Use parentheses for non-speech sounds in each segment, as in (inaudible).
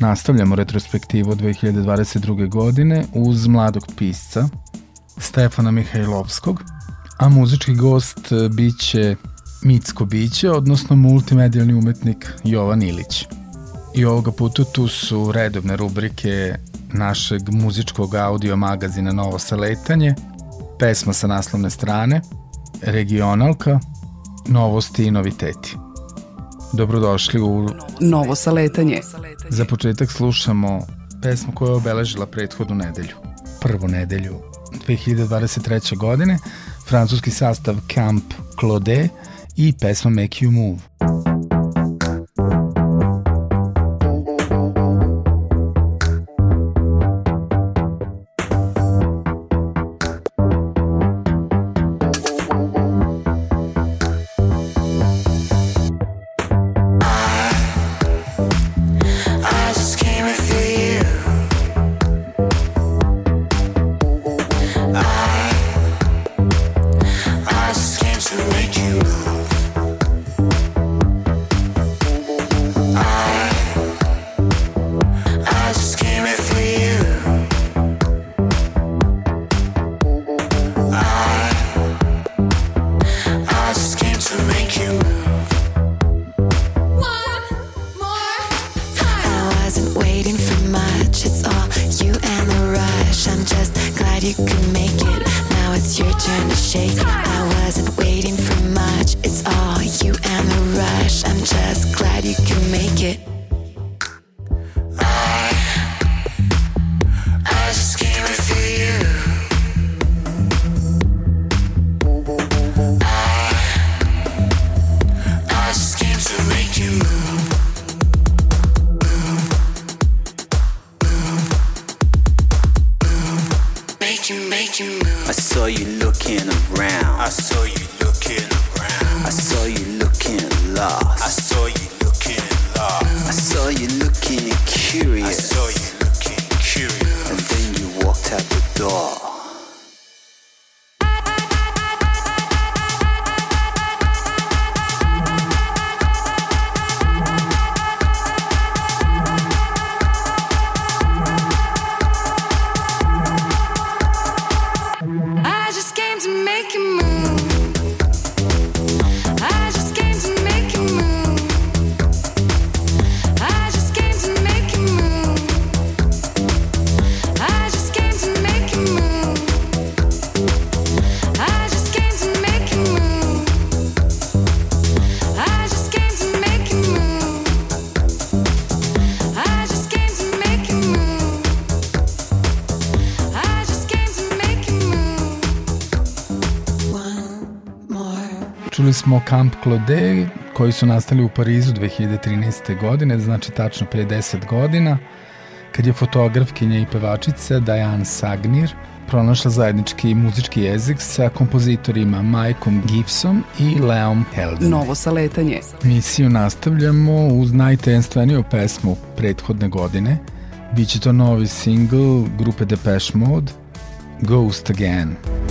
nastavljamo retrospektivu 2022. godine uz mladog pisca Stefana Mihajlovskog, a muzički gost biće mitsko biće, odnosno multimedijalni umetnik Jovan Ilić. I ovoga puta tu su redovne rubrike našeg muzičkog audio magazina Novo saletanje, pesma sa naslovne strane, regionalka, novosti i noviteti. Dobrodošli u Novo saletanje. Za početak slušamo pesmu koja je obeležila prethodnu nedelju, prvu nedelju 2023. godine, francuski sastav Camp Claude i pesma Make You Move. Smo Camp Claude koji su nastali u Parizu 2013. godine, znači tačno pre 10 godina, kad je fotografkinja i pevačica Diane Sagnir pronašla zajednički muzički jezik sa kompozitorima Mikeom Gibson i Leom Helden. Novo saletanje. Misiju nastavljamo uz najtenstveniju pesmu prethodne godine. Biće to novi single grupe Depeche Mode, Ghost Again. We know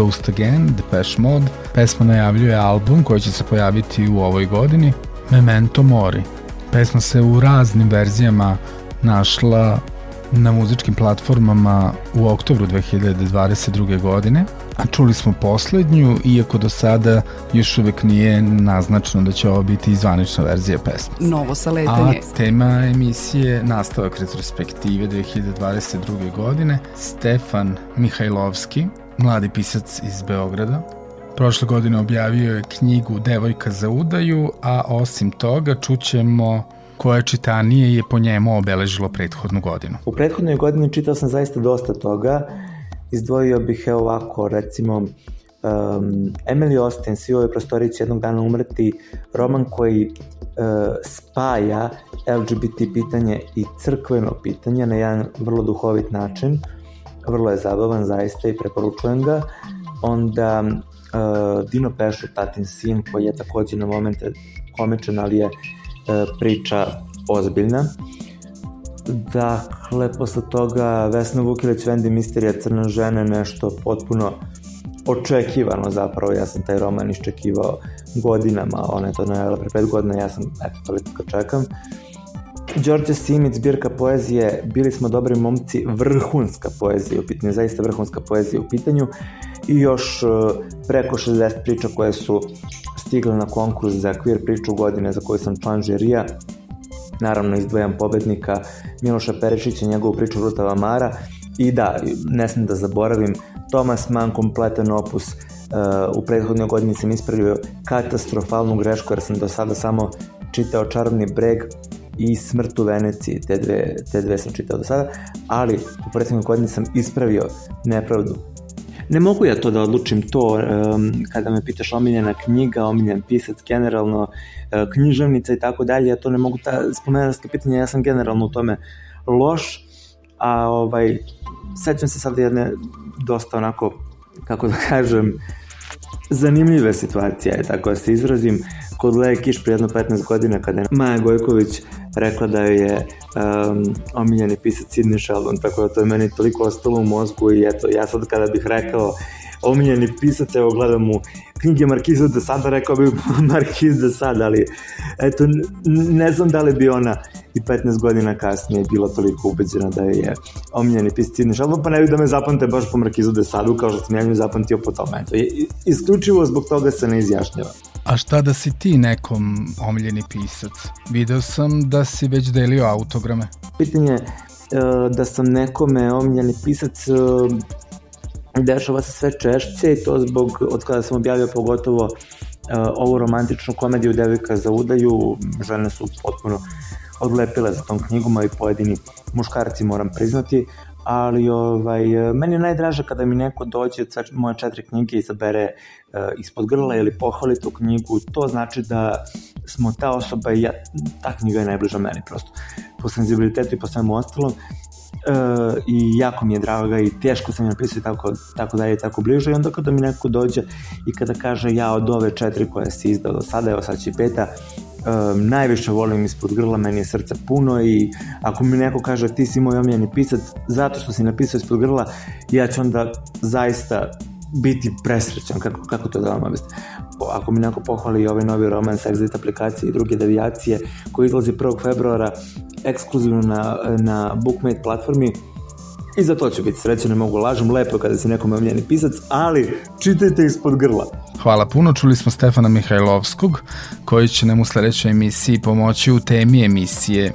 Ghost Again, Depeche Mode. Pesma najavljuje album koji će se pojaviti u ovoj godini, Memento Mori. Pesma se u raznim verzijama našla na muzičkim platformama u oktobru 2022. godine, a čuli smo poslednju, iako do sada još uvek nije naznačeno da će ovo biti zvanična verzija pesme. Novo saletanje. A tema emisije nastavak retrospektive 2022. godine Stefan Mihajlovski mladi pisac iz Beograda. Prošle godine objavio je knjigu Devojka za udaju, a osim toga čućemo koje čitanije je po njemu obeležilo prethodnu godinu. U prethodnoj godini čitao sam zaista dosta toga. Izdvojio bih evo ovako, recimo, um, Emily Austin, Svi ove prostori će jednog dana umreti, roman koji uh, spaja LGBT pitanje i crkveno pitanje na jedan vrlo duhovit način vrlo je zabavan zaista i preporučujem ga. Onda uh, Dino Pešo, tatin sin, koji je takođe na momente komičan, ali je uh, priča ozbiljna. Dakle, posle toga Vesna Vukilić, Vendi Misterija, Crna žena, nešto potpuno očekivano zapravo, ja sam taj roman iščekivao godinama, ona je to najavila pre pet godina, ja sam, eto, toliko čekam. Uh, Đorđe Simic, zbirka poezije, bili smo dobri momci, vrhunska poezija u pitanju, zaista vrhunska poezija u pitanju i još e, preko 60 priča koje su stigle na konkurs za queer priču godine za koju sam član žirija. naravno izdvojam pobednika Miloša Perišića, njegovu priču Rutava Mara i da, ne smem da zaboravim, Thomas Mann kompletan opus uh, u prethodnoj godini sam ispravio katastrofalnu grešku jer sam do sada samo čitao Čarobni breg i Smrt u Veneciji, te dve, te dve sam čitao do sada, ali u prethodnoj godini sam ispravio nepravdu. Ne mogu ja to da odlučim to um, kada me pitaš omiljena knjiga, omiljen pisac, generalno uh, književnica i tako dalje, ja to ne mogu ta spomenarska pitanja, ja sam generalno u tome loš, a ovaj, sećam se sad jedne dosta onako, kako da kažem, zanimljive situacije, tako da se izrazim, kod Leje Kiš prije jedno 15 godina kada je Maja Gojković rekla da je um, omiljeni pisac Sidney Sheldon, tako da to je meni toliko ostalo u mozgu i eto, ja sad kada bih rekao omiljeni pisac, evo gledam u knjige Markiza de Sada, rekao bih (laughs) Markiz de Sada, ali eto, ne znam da li bi ona i 15 godina kasnije bila toliko ubeđena da je omiljeni pisac Sidney Sheldon, pa ne bih da me zapamte baš po Markizu de Sadu, kao što sam ja nju zapamtio po tome. Eto, isključivo zbog toga se ne izjašnjava. A šta da si ti nekom omiljeni pisac? Video sam da si već delio autograme. Pitanje e, da sam nekome omiljeni pisac e, dešava se sve češće i to zbog, od kada sam objavio pogotovo uh, ovu romantičnu komediju Devika za udaju, žene su potpuno odlepile za tom knjigom, a i pojedini muškarci moram priznati, ali ovaj, meni je najdraže kada mi neko dođe moje četiri knjige i izabere uh, ispod grla ili pohvali tu knjigu, to znači da smo ta osoba i ja, ta knjiga je najbliža meni prosto. Po senzibilitetu i po svemu ostalom uh, i jako mi je draga i teško sam je napisao tako, tako dalje tako bliže i onda kada mi neko dođe i kada kaže ja od ove četiri koje si izdao do sada, evo sad će peta, um, najviše volim ispod grla, meni je srce puno i ako mi neko kaže ti si moj omiljeni pisac zato što si napisao ispod grla, ja ću onda zaista biti presrećan, kako, kako to da vam objasnim. Ako mi neko pohvali ovaj novi roman Exit aplikacije i druge devijacije koji izlazi 1. februara ekskluzivno na, na Bookmate platformi, I za to ću biti srećan, ne mogu lažem, lepo kada si nekom omljeni pisac, ali čitajte ispod grla. Hvala puno, čuli smo Stefana Mihajlovskog, koji će nam u sledećoj emisiji pomoći u temi emisije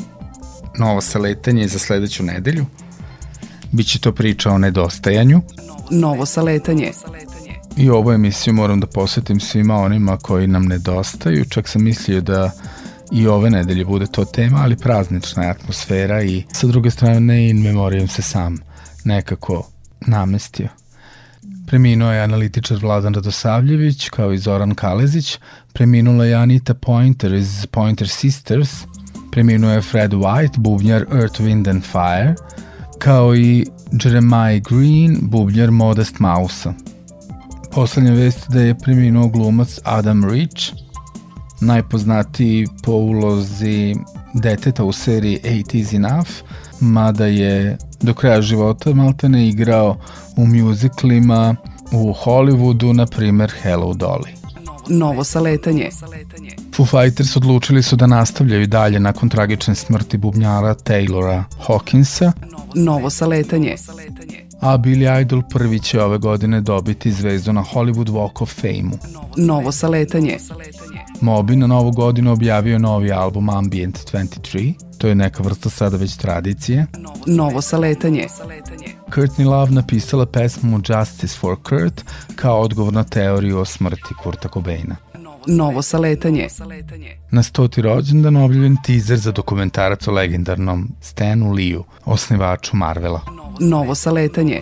Novo saletanje za sledeću nedelju. Biće to priča o nedostajanju. Novo saletanje. I ovu emisiju moram da posvetim svima onima koji nam nedostaju. Čak sam mislio da i ove nedelje bude to tema, ali praznična je atmosfera i sa druge strane in memorijem se sam nekako namestio. Preminuo je analitičar Vladan Radosavljević, kao i Zoran Kalezić, preminula je Anita Pointer iz Pointer Sisters, preminuo je Fred White, bubnjar Earth, Wind and Fire, kao i Jeremiah Green, bubnjar Modest Mouse-a. Poslednja vest da je preminuo glumac Adam Rich, najpoznatiji po ulozi deteta u seriji Eight is Enough, mada je do kraja života maltene igrao u muziklima u Hollywoodu, na primer Hello Dolly. Novo saletanje. Foo Fighters odlučili su da nastavljaju dalje nakon tragične smrti bubnjara Taylora Hawkinsa. Novo saletanje. A Billy Idol prvi će ove godine dobiti zvezdu na Hollywood Walk of Fame-u. Novo saletanje. Moby na novu godinu objavio novi album Ambient 23, to je neka vrsta sada već tradicije. Novo saletanje. Courtney Love napisala pesmu Justice for Kurt kao odgovor na teoriju o smrti Kurta Cobaina. Novo saletanje. Na stoti rođendan objavljen teaser za dokumentarac o legendarnom Stanu Liu, osnivaču Marvela. Novo saletanje.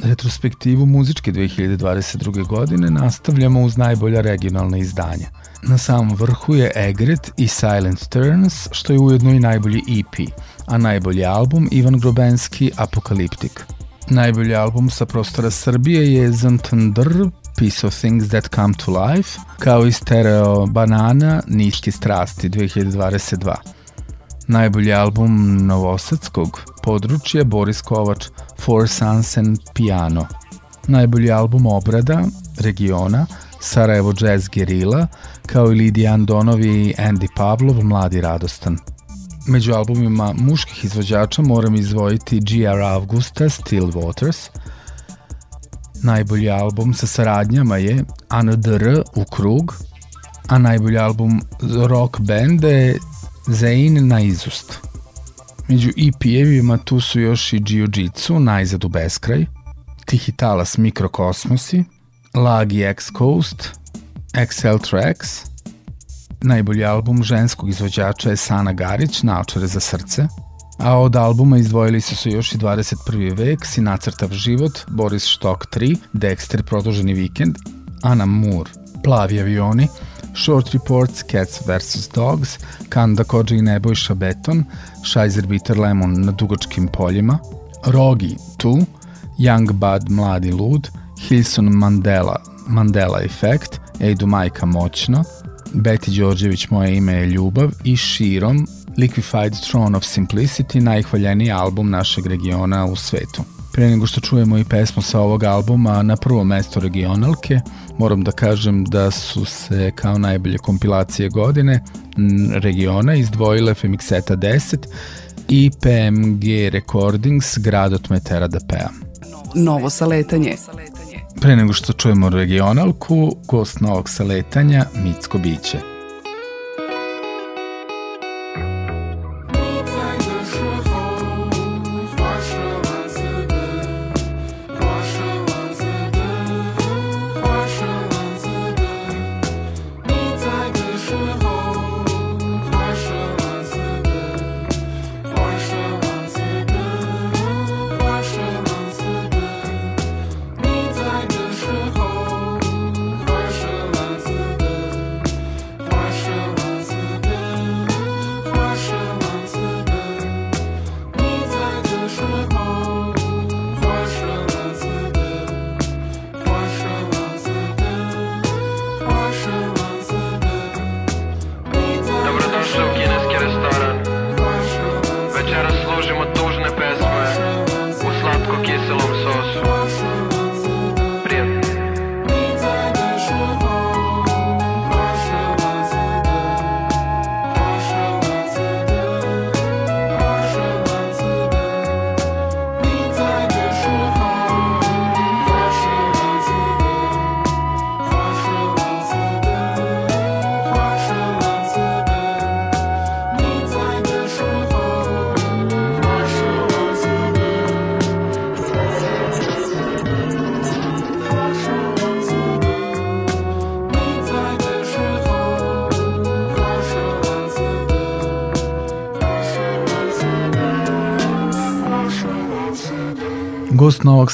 Retrospektivu muzičke 2022. godine nastavljamo uz najbolja regionalna izdanja. Na samom vrhu je Egret i Silent Turns, što je ujedno i najbolji EP, a najbolji album Ivan Grobenski Apokaliptik. Najbolji album sa prostora Srbije je Zantandr, Piece of Things That Come to Life, kao i Stereo Banana, Niške strasti 2022. Najbolji album Novosadskog područja Boris Kovač, Four Sons and Piano. Najbolji album Obrada, regiona, Sarajevo Jazz Gerila, kao i Lidija Andonovi i Andy Pavlov, Mladi radostan. Među albumima muških izvođača moram izvojiti G.R. Augusta, Still Waters. Najbolji album sa saradnjama je ANDR u krug, a najbolji album rock benda Zane na izust. Među EP-evima tu su još i Jiu-Jitsu, Najzad u beskraj, Tihi talas Mikrokosmosi, Lagi X Coast, XL Tracks, najbolji album ženskog izvođača je Sana Garić, Naočare za srce, a od albuma izdvojili su se još i 21. vek, Si nacrtav život, Boris Štok 3, Dexter produženi vikend, Ana Moore, Plavi avioni, Short Reports, Cats vs. Dogs, Kanda Kođa i Nebojša Beton, Scheiser Bitter Lemon na dugačkim poljima, Rogi 2, Young Bud Mladi Lud, Hilson Mandela Mandela Effect, Ejdu Majka Moćno, Beti Đorđević Moje ime je ljubav i Širom Liquified Throne of Simplicity, najhvaljeniji album našeg regiona u svetu. Pre nego što čujemo i pesmu sa ovog albuma na prvo mesto regionalke, moram da kažem da su se kao najbolje kompilacije godine regiona izdvojile Femixeta 10 i PMG Recordings Grad od Metera da pea. Novo saletanje. Pre nego što čujemo regionalku, gost novog saletanja, Micko Biće.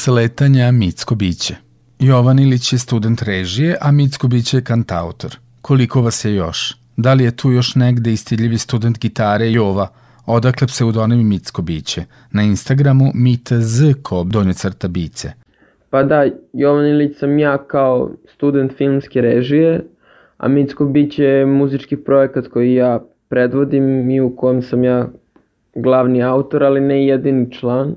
Saletanja Micko Biće. Jovan Ilić je student režije, a Micko Biće je kantautor. Koliko vas je još? Da li je tu još negde istidljivi student gitare Jova? Odakle pseudonim Micko Biće? Na Instagramu mitz.ko donje crta bice. Pa da, Jovan Ilić sam ja kao student filmske režije, a Micko Biće je muzički projekat koji ja predvodim i u kojem sam ja glavni autor, ali ne jedini član.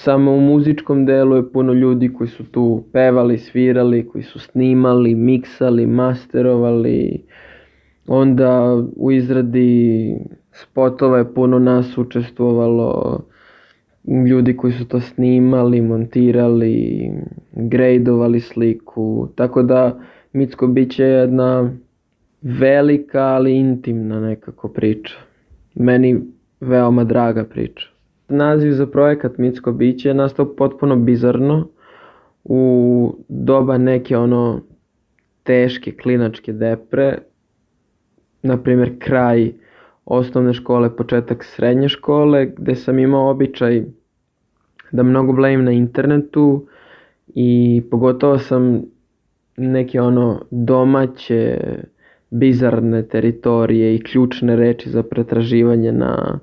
Samo u muzičkom delu je puno ljudi koji su tu pevali, svirali, koji su snimali, miksali, masterovali. Onda u izradi spotova je puno nas učestvovalo, ljudi koji su to snimali, montirali, grejdovali sliku. Tako da Micko biće jedna velika ali intimna nekako priča. Meni veoma draga priča. Naziv za projekat Mitsko biće je nastao potpuno bizarno u doba neke ono teške klinačke depre, na primjer kraj osnovne škole, početak srednje škole, gde sam imao običaj da mnogo blejim na internetu i pogotovo sam neke ono domaće bizarne teritorije i ključne reči za pretraživanje na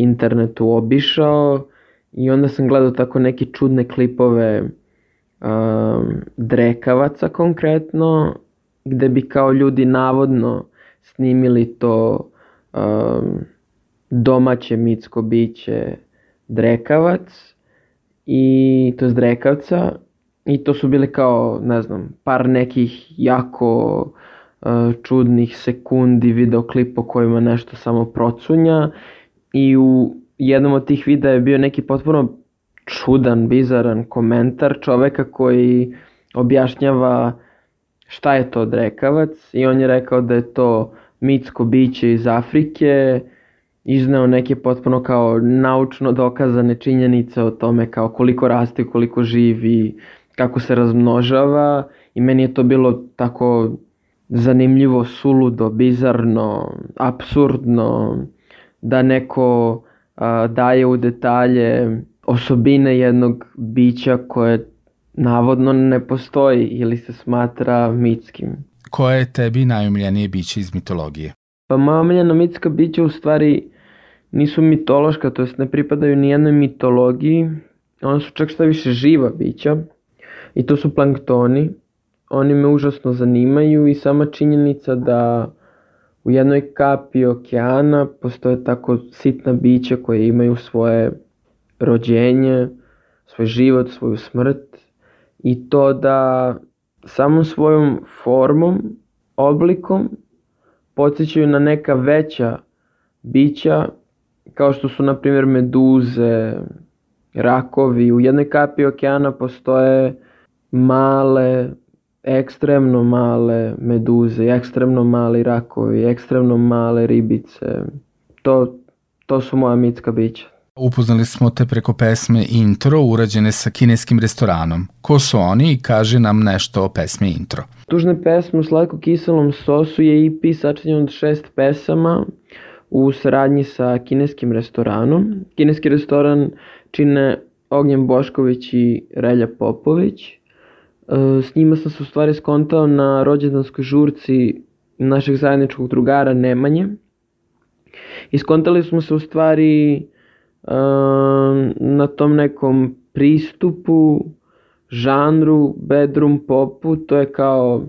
internetu obišao i onda sam gledao tako neke čudne klipove um, drekavaca konkretno, gde bi kao ljudi navodno snimili to um, domaće mitsko biće drekavac i to je drekavca i to su bili kao, ne znam, par nekih jako uh, čudnih sekundi videoklipa kojima nešto samo procunja i u jednom od tih videa je bio neki potpuno čudan, bizaran komentar čoveka koji objašnjava šta je to drekavac i on je rekao da je to mitsko biće iz Afrike, izneo neke potpuno kao naučno dokazane činjenice o tome kao koliko raste, koliko živi, kako se razmnožava i meni je to bilo tako zanimljivo, suludo, bizarno, absurdno, da neko a, daje u detalje osobine jednog bića koje navodno ne postoji ili se smatra mitskim. Koje je tebi najumiljenije biće iz mitologije? Pa moja omiljena mitska bića u stvari nisu mitološka, to jest ne pripadaju ni jednoj mitologiji, one su čak šta više živa bića i to su planktoni. Oni me užasno zanimaju i sama činjenica da u jednoj kapi okeana postoje tako sitna bića koje imaju svoje rođenje, svoj život, svoju smrt i to da samom svojom formom, oblikom podsjećaju na neka veća bića kao što su na primjer meduze, rakovi. U jednoj kapi okeana postoje male, ekstremno male meduze, ekstremno mali rakovi, ekstremno male ribice. To, to su moja mitska bića. Upoznali smo te preko pesme Intro urađene sa kineskim restoranom. Ko su oni i kaže nam nešto o pesmi Intro. Tužne pesme u slatko-kiselom sosu je EP sačinjen od šest pesama u saradnji sa kineskim restoranom. Kineski restoran čine Ognjen Bošković i Relja Popović. E, s njima sam se u stvari skontao na rođendanskoj žurci našeg zajedničkog drugara Nemanje. I skontali smo se u stvari na tom nekom pristupu, žanru, bedroom popu, to je kao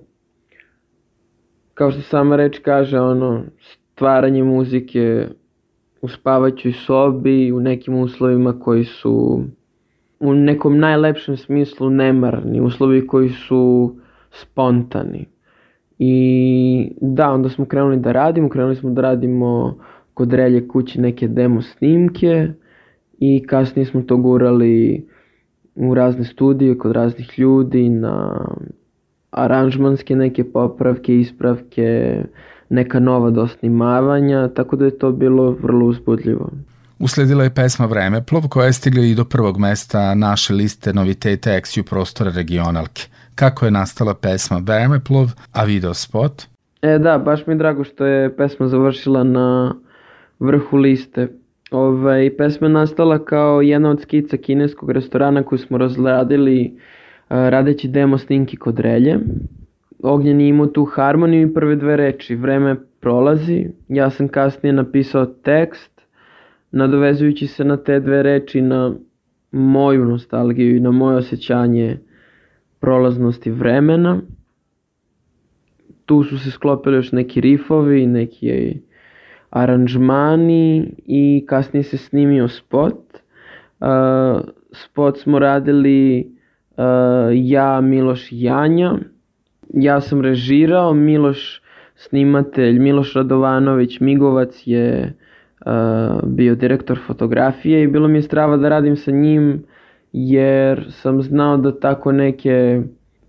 kao što sama reč kaže, ono, stvaranje muzike u spavaćoj sobi, u nekim uslovima koji su u nekom najlepšem smislu nemarni, uslovi koji su spontani. I da, onda smo krenuli da radimo, krenuli smo da radimo kod Relje kući neke demo snimke i kasnije smo to gurali u razne studije kod raznih ljudi na aranžmanske neke popravke, ispravke, neka nova dosnimavanja, tako da je to bilo vrlo uzbudljivo. Usledila je pesma Vremeplov koja je stigla i do prvog mesta naše liste noviteta Exiju prostora regionalke. Kako je nastala pesma Vremeplov, a video spot? E da, baš mi je drago što je pesma završila na vrhu liste. Ovaj, pesma je nastala kao jedna od skica kineskog restorana koju smo razradili radeći demo snimki kod Relje. Ognjen je imao tu harmoniju i prve dve reči. Vreme prolazi, ja sam kasnije napisao tekst, nadovezujući se na te dve reči na moju nostalgiju i na moje osjećanje prolaznosti vremena. Tu su se sklopili još neki rifovi, neki aranžmani i kasnije se snimio spot. Uh, spot smo radili uh, ja, Miloš Janja. Ja sam režirao, Miloš snimatelj, Miloš Radovanović Migovac je bio direktor fotografije i bilo mi je strava da radim sa njim jer sam znao da tako neke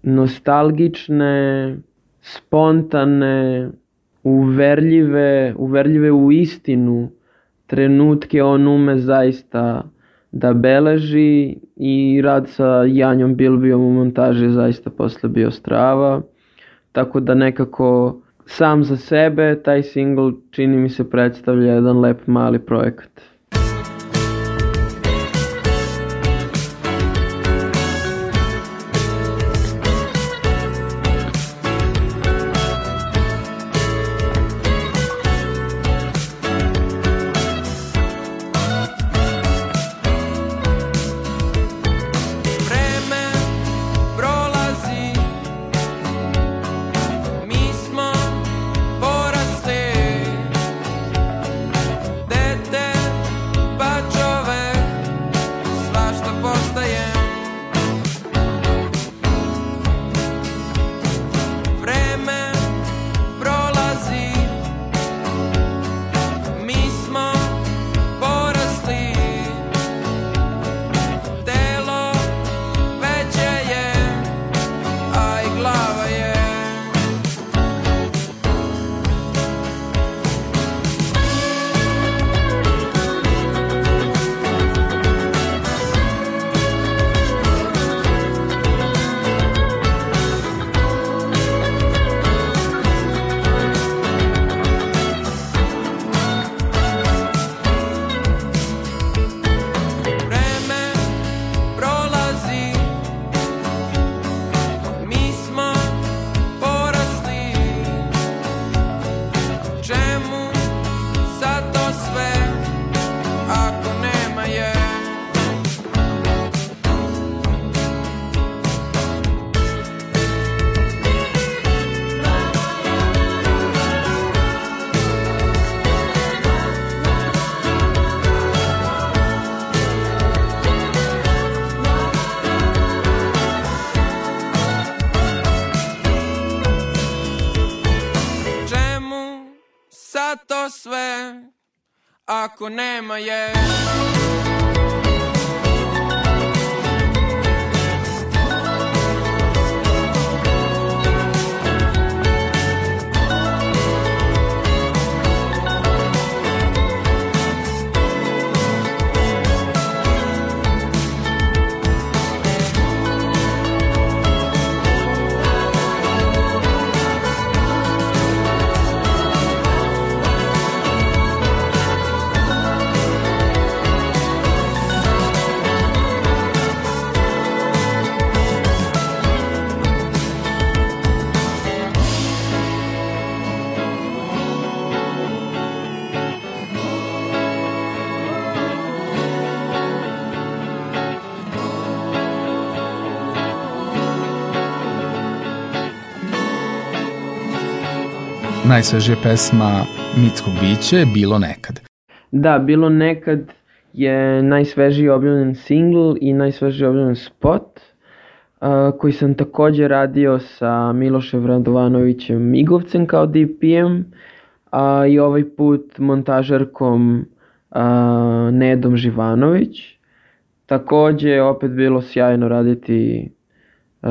nostalgične, spontane, uverljive, uverljive u istinu trenutke on ume zaista da beleži i rad sa Janjom Bilbijom u montaži zaista posle bio strava. Tako da nekako sam za sebe taj single čini mi se predstavlja jedan lep mali projekat. Najsvežija pesma Mitskog biće je Bilo nekad. Da, Bilo nekad je najsvežiji objavljen single i najsvežiji objavljen spot uh, koji sam takođe radio sa Milošem Radovanovićem Migovcem kao DPM a i ovaj put montažerkom uh, Nedom Živanović. Takođe je opet bilo sjajno raditi uh,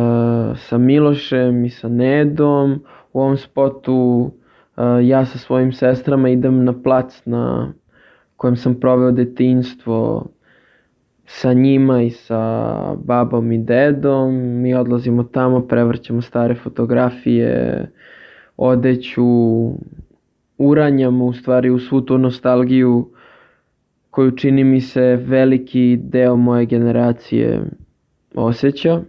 sa Milošem i sa Nedom. U ovom spotu ja sa svojim sestrama idem na plac na kojem sam proveo detinjstvo sa njima i sa babom i dedom. Mi odlazimo tamo, prevrćemo stare fotografije, odeću, uranjamo u stvari u svu tu nostalgiju koju čini mi se veliki deo moje generacije osjeća.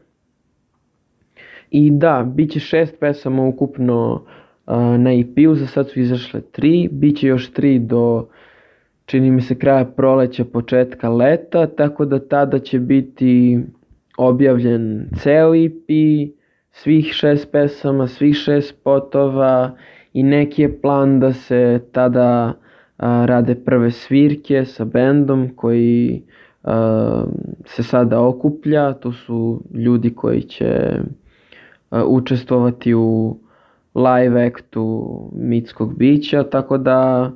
I da, bit će šest pesama ukupno na EP-u, za sad su izašle tri, bit će još tri do čini mi se kraja proleća, početka leta, tako da tada će biti objavljen ceo EP, svih šest pesama, svih šest spotova i neki je plan da se tada a, rade prve svirke sa bendom koji a, se sada okuplja, to su ljudi koji će a, učestvovati u live actu mitskog bića, tako da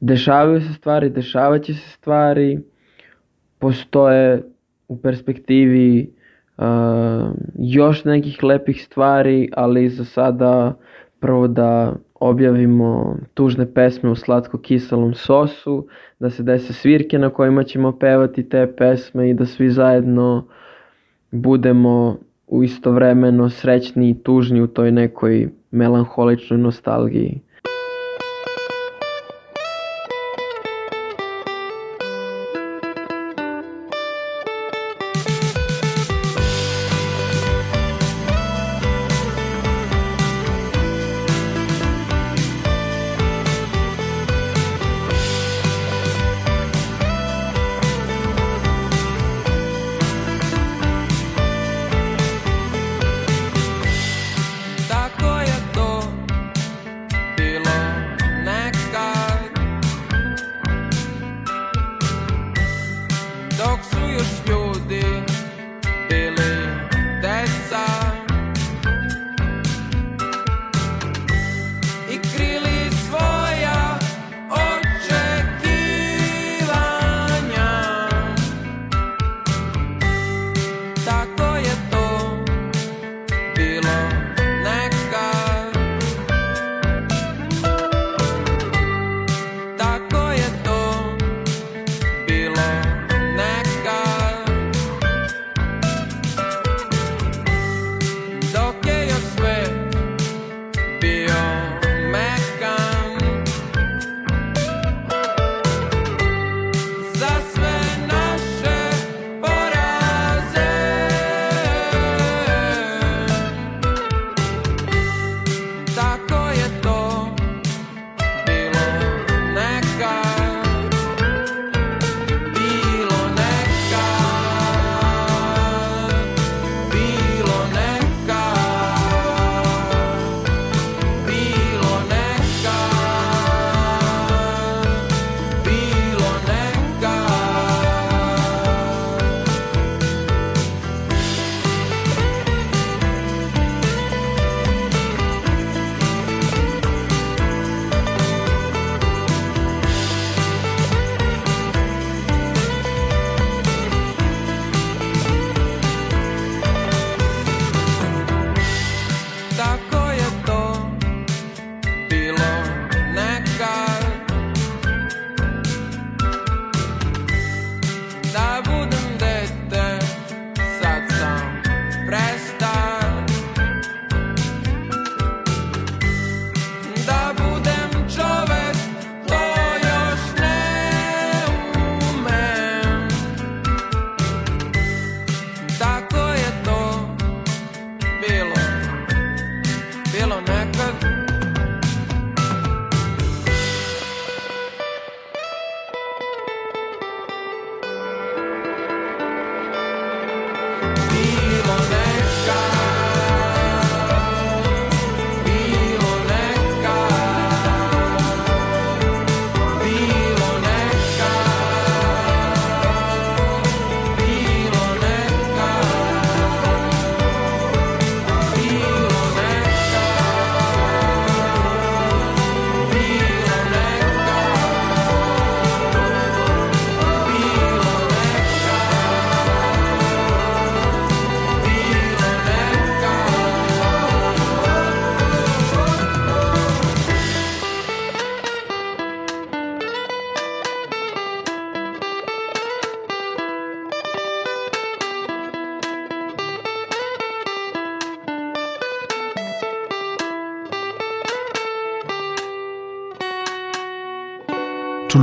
dešavaju se stvari, dešavaće se stvari, postoje u perspektivi uh, još nekih lepih stvari, ali za sada prvo da objavimo tužne pesme u slatko-kiselom sosu, da se dese svirke na kojima ćemo pevati te pesme i da svi zajedno budemo u istovremeno srećni i tužni u toj nekoj melanholičnoj nostalgiji.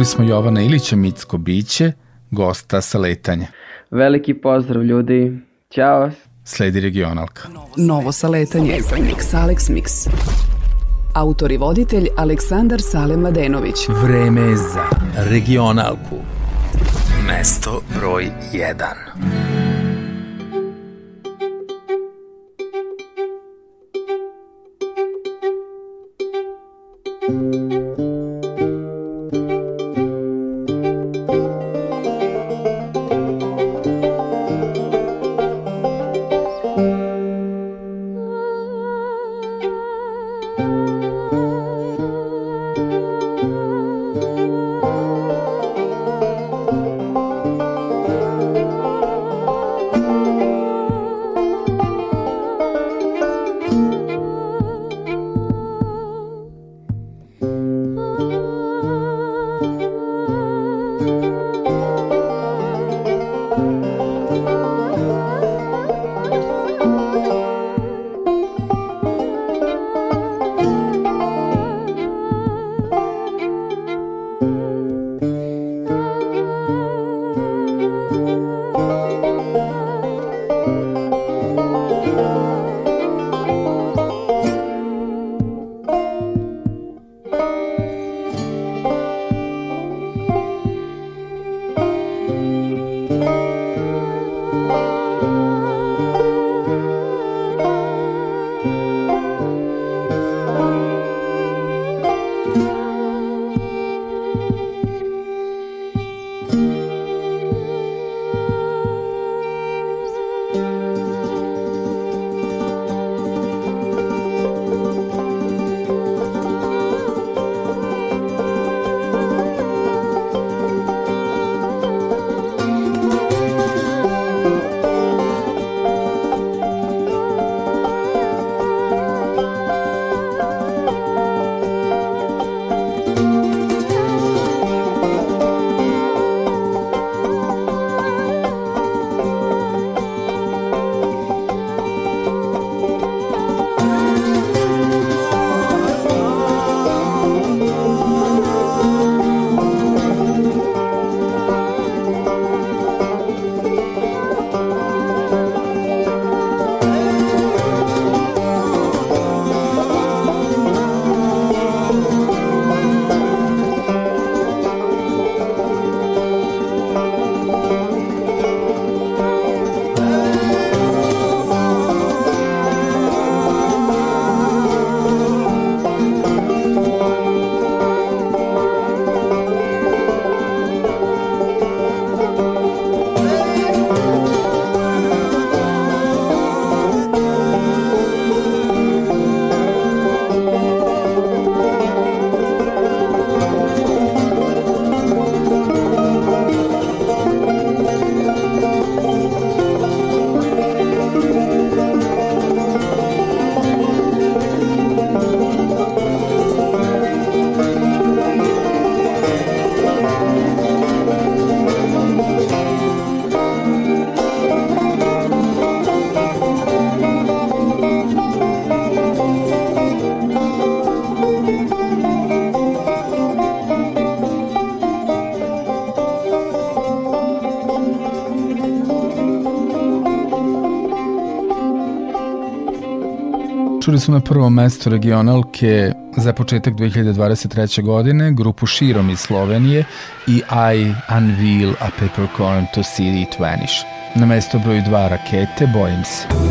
Čuli smo Jovana Ilića Mitsko Biće, gosta sa letanja. Veliki pozdrav ljudi, ćao! Sledi regionalka. Novo saletanje. Mix Alex Mix. Autor i voditelj Aleksandar Sale Mladenović. Vreme za regionalku. Mesto broj 1. Čuli su na prvom mestu regionalke za početak 2023. godine grupu Širom iz Slovenije i I Unveil a Peppercorn to It Vanish. Na mesto broj 2 rakete Bojim se.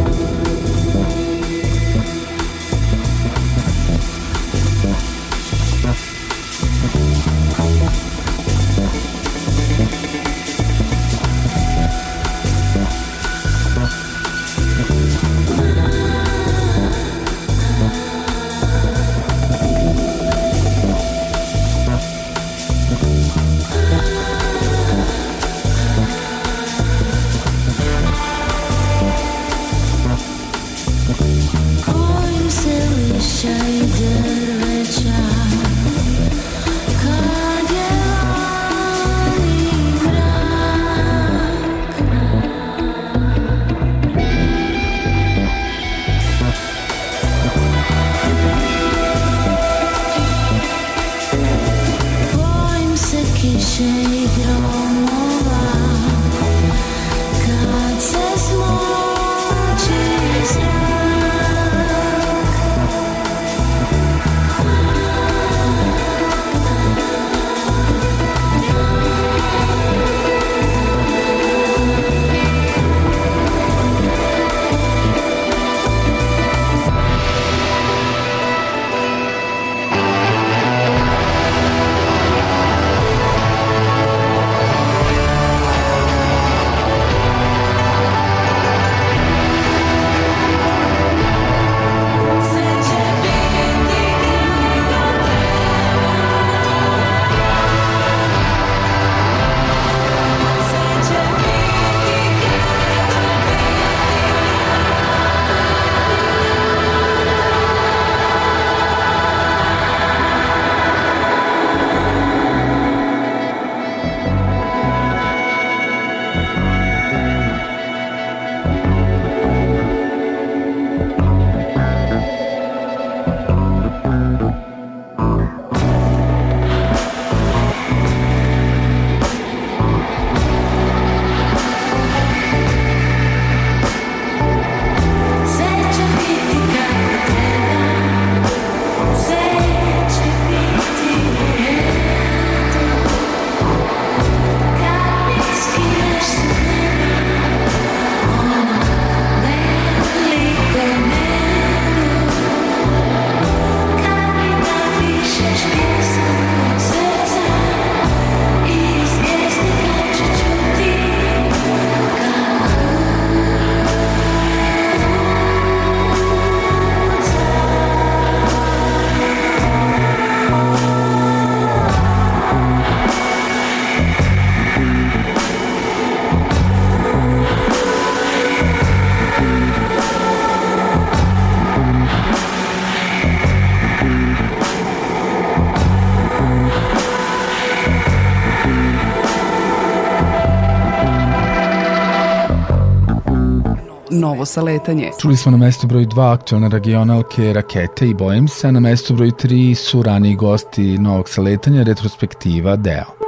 Novo saletanje. Čuli smo na mestu broj 2 aktualne regionalke Rakete i Bojim se, na mestu broj 3 su raniji gosti novog saletanja retrospektiva Deo.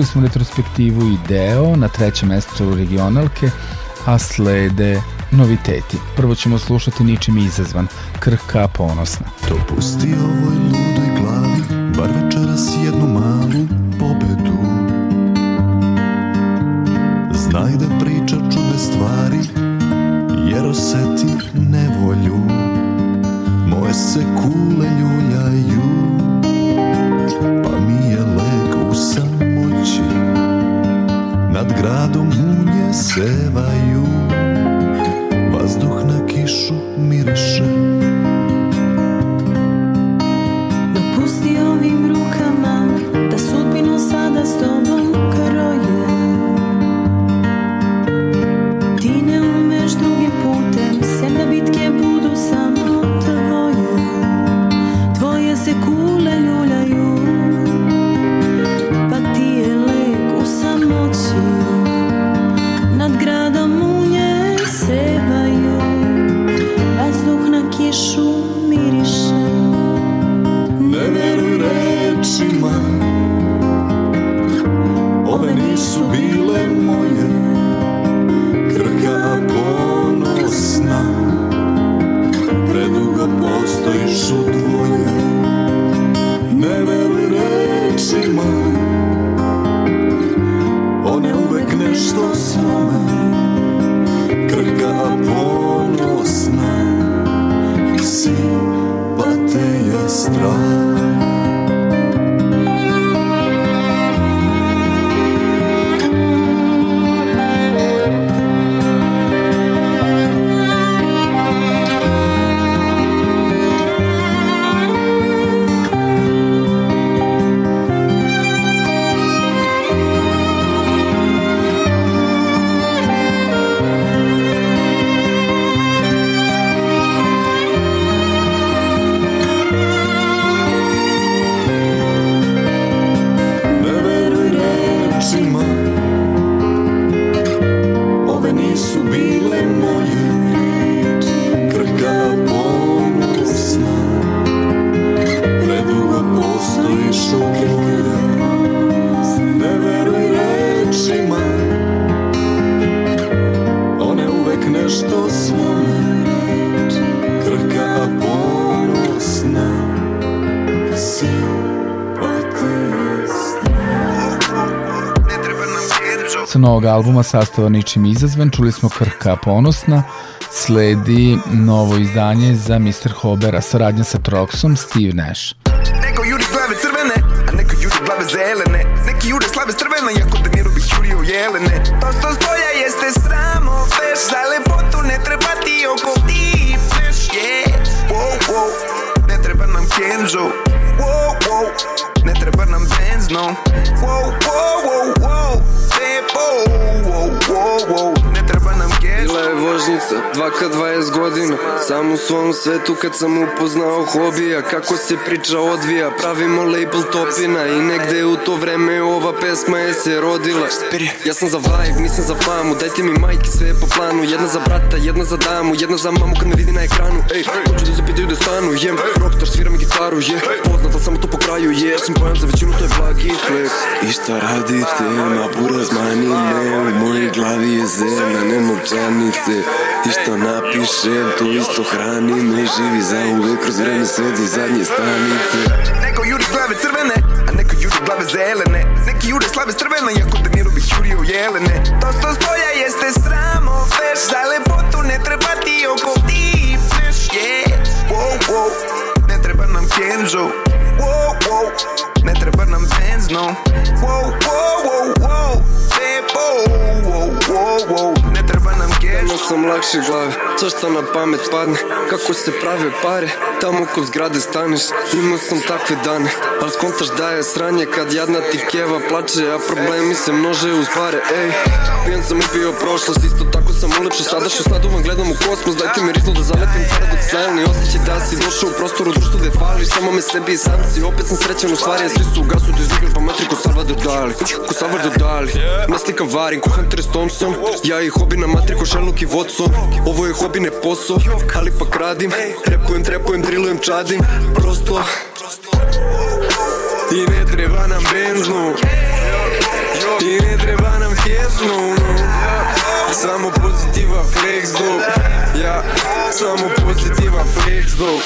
Čuli smo retrospektivu i deo na trećem mestu regionalke, a slede noviteti. Prvo ćemo slušati ničim izazvan, krhka ponosna. To pusti ovoj ludoj glavi, bar večeras jednu malu pobedu. Znaj da priča čude stvari, jer oseti nevolju. Moje se kule radom u nje sevaju. Novog albuma sastava ničim izazvan, čuli smo Krhka ponosna, sledi novo izdanje za Mr. Hobera, saradnja sa Troxom, Steve Nash. Neko juri glave crvene, a neko juri glave zelene, neki jure slave strvena, jako da miru bih jurio jelene. To što spolja jeste samo veš, za lepotu ne treba ti oko ti veš, yeah. Wow, wow, ne treba nam Kenzo, wow, wow, ne treba nam Benz, no. Wow, vožnica, 2K20 godina. Sam u svom svetu kad sam upoznao hobija Kako se priča odvija, pravimo label topina I negde u to vreme ova pesma je se rodila. Ja sam za vibe, nisam za famu. Dajte mi majke, sve po planu. Jedna za brata, jedna za damu. Jedna za mamu kad me vidi na ekranu. Ej, hoću da se pitaju da stanu. Jem, rockstar, sviram gitaru, je. Poznat, ali samo to po kraju, je. Sam pojam za većinu, to je blagi flex I šta radite, ma buraz mani me U mojoj glavi je zemlja, ne novčanice I što napišem, to isto hrani me Živi za uvek kroz vreme sve do zadnje stanice. Neko juri glave crvene, a neko juri glave zelene. Neki jure slave strvena, jako da miru bih jurio jelene. To što spolja jeste sramo, veš Za lepotu ne treba ti oko ti veš, yeah. Wow, wow, ne treba nam Kenzo. Wow, wow, ne treba nam Benz, no. Wow, wow, wow, wow ne sam lakše glave, to što na pamet padne? Kako se prave pare, tamo kod zgrade staneš Imao sam takve dane, ali skontaš da je sranje Kad jadna ti keva plače, a problemi se množe uz pare Ej, pijan sam upio prošlost, isto tako sam ulepšao Sadašnjost naduvan, gledam u kosmos, dajte mi rizlo da zalepim Paradoksalni osjećaj da si došao u prostoru društvo gde fališ Samo me sebi i sam si, opet sam srećan u stvari Svi su u gasu, da izvigram pa metri ko Salvador Dali. Ko Salvador Dali, ne slikam varim ko Hunter S. Thompson. Ja i hobi na matri ko Sherlock i Watson. Ovo je hobi ne posao, ali pa kradim Repujem, trepujem, drillujem, čadim. Prosto. I ne treba nam jezno Samo pozitiva flex dop Ja, samo pozitiva flex dop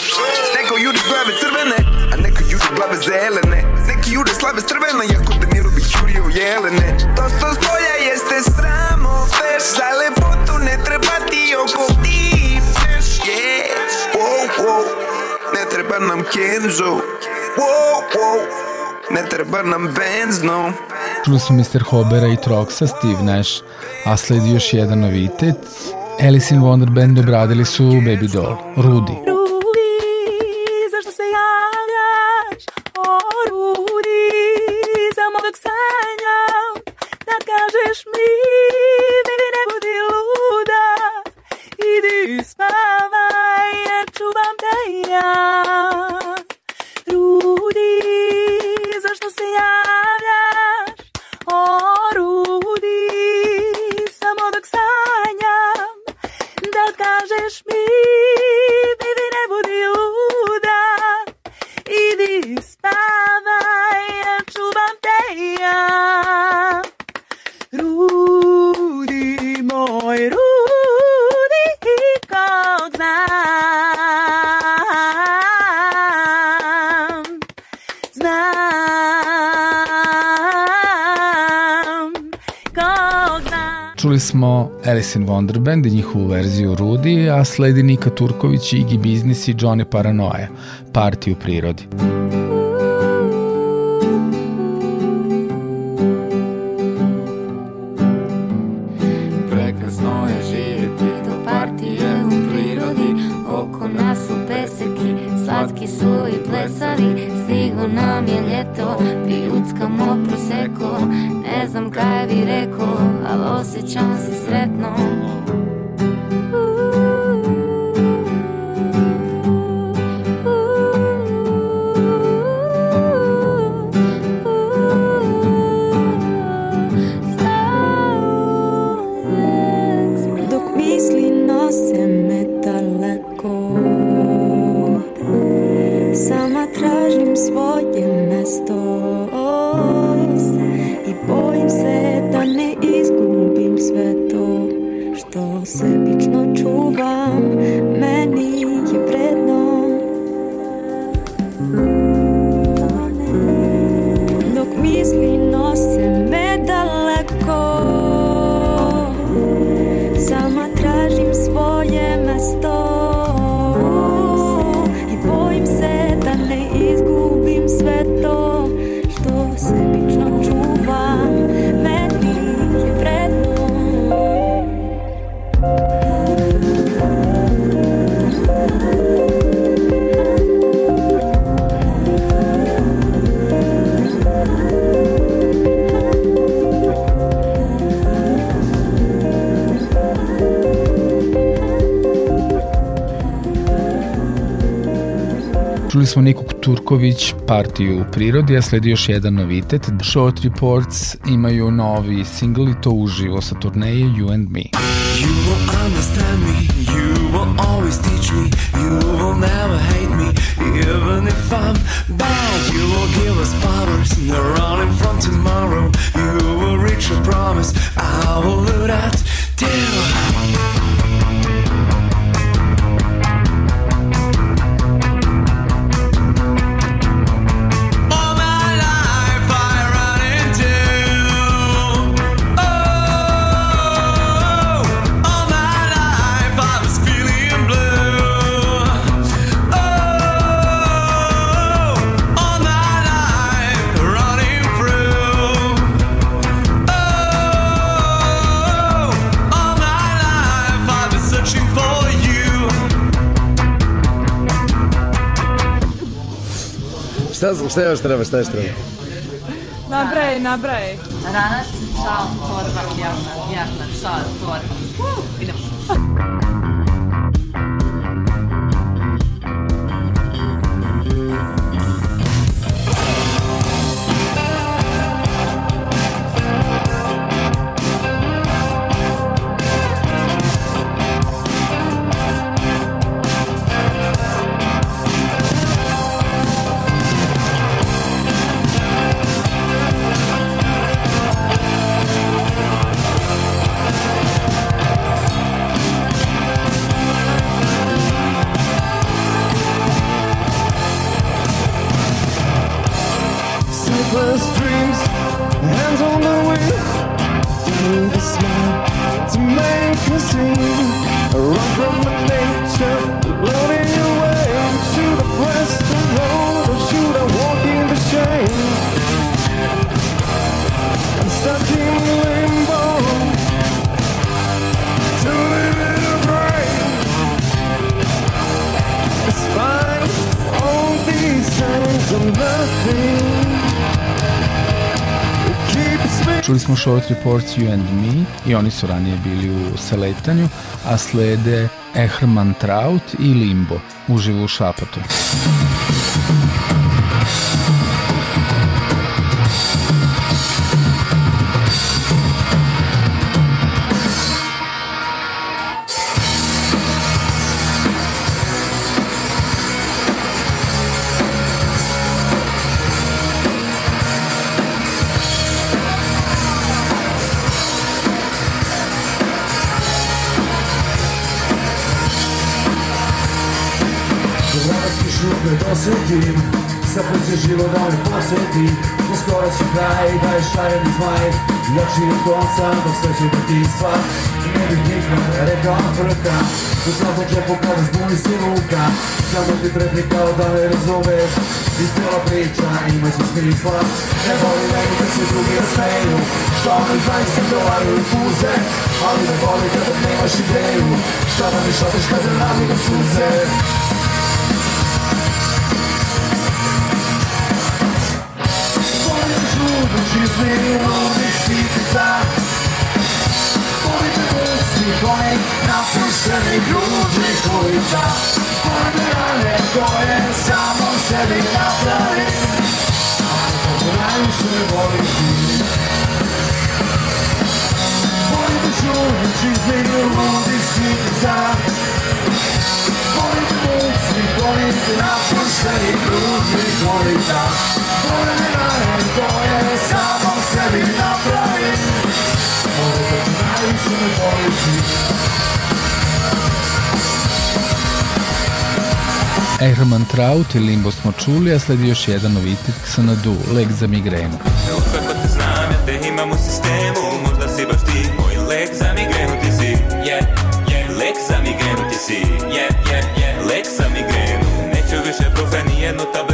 Neko ljudi glave crvene, a neko ljudi glave zelene. Neki ljudi slave crvene, jako da ne robi Jurio jelene. To što stoja jeste samo flash Za lepotu ne treba ti oko ti flash Yeah, wow, wow Ne treba nam Kenzo. Wow, wow Ne treba nam Benz, no Čuli smo Mr. Hobera i Troxa, Steve Nash, a sledi još jedan novitet. Alice in Wonderland obradili su Baby Doll, Rudy. Rudi, Alice in Wonderland i njihovu verziju Rudy, a sledi Nika Turković, Iggy Biznis i Johnny Paranoia, Parti u prirodi. Smo Nikog Turković, Partiju u prirodi, a sledi još jedan novitet. Short Reports imaju novi singl i to uživo sa turneje You and Me. You will understand me, you will always teach me, you will never hate me, even if I'm bad. You will give us powers, no running from tomorrow. You will reach a promise, I will do that Šta, šta još treba, šta još treba? Nabraj, nabraj. Ranac, šal, torba, jarna, jarna, šal, torba. Uh, idemo. Short Reports You and Me i oni su ranije bili u Seletanju, a slede Ehrman Traut i Limbo uživo u Šapatu. Zapuće život da me posjeti Do skoro će kraj da je šareni zmaj. Jači od konca dok sve će biti stvar. Ne bih nikad rekao frka. U svakom džepu kada zbuni si ruka Samo ti trebi kao da ne razumeš. I cijela priča ima će smisla. Ne voli meni da se drugi rasmeju Što oni zaista dolaraju puze Ali ne voli kada nemaš ideju. Šta da mi šoteš kada razligam suze žudu čizmi ludih spitica Volim svih onih napuštenih ružnih ulica Volim rane koje samo sebi napravim Kako najviše volim ti Volim žudu čizmi ludih spitica Volim svih onih napuštenih ružnih ulica Volim Ehrman Traut i Limbo smo čuli, a sledi još jedan novitet Xanadu, lek za migrenu. Evo kako te znam, ja te imam u sistemu Možda si baš ti, moj lek za migrenu ti si Yeah, yeah, lek za migrenu ti si Yeah, yeah, yeah, lek za migrenu Neću više brufe ni jednu tabletu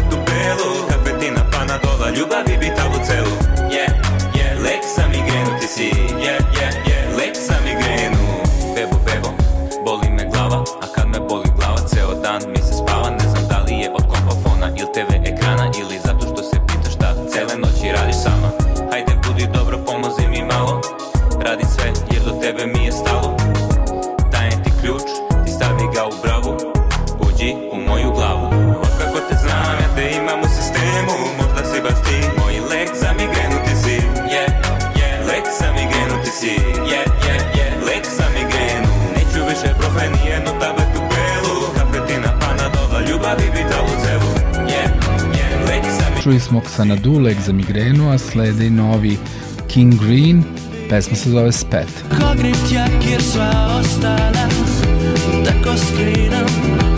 smo Xanadu, lek za migrenu, a slede i novi King Green, pesma se zove Spet. Ogrim tjak jer sva ostala Tako skrinam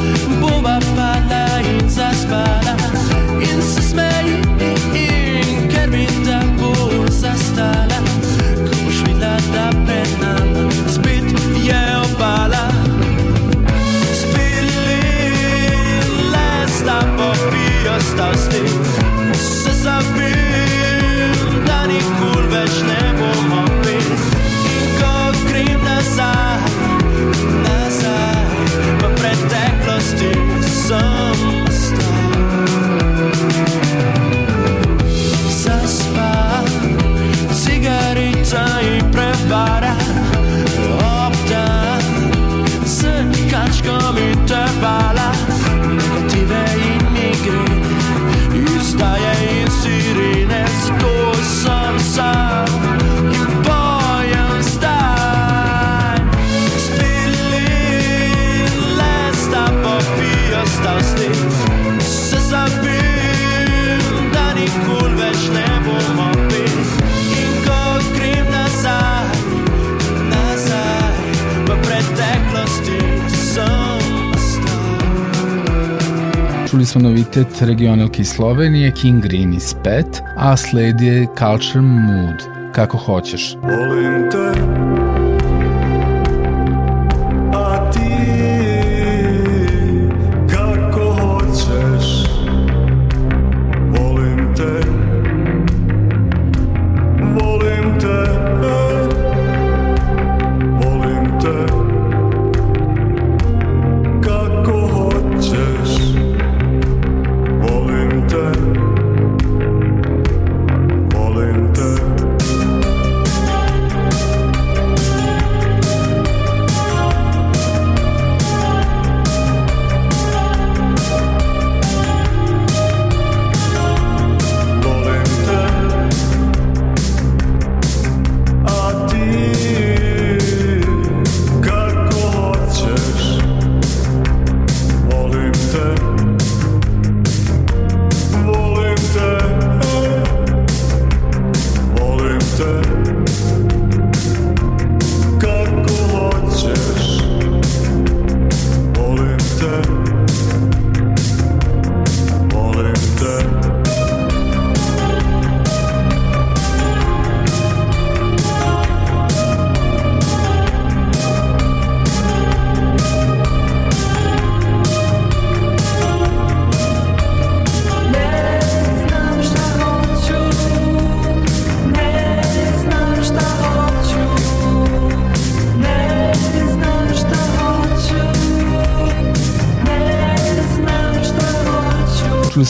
smo novitet regionalke Slovenije, King Green iz Pet, a sledi je Culture Mood, kako hoćeš.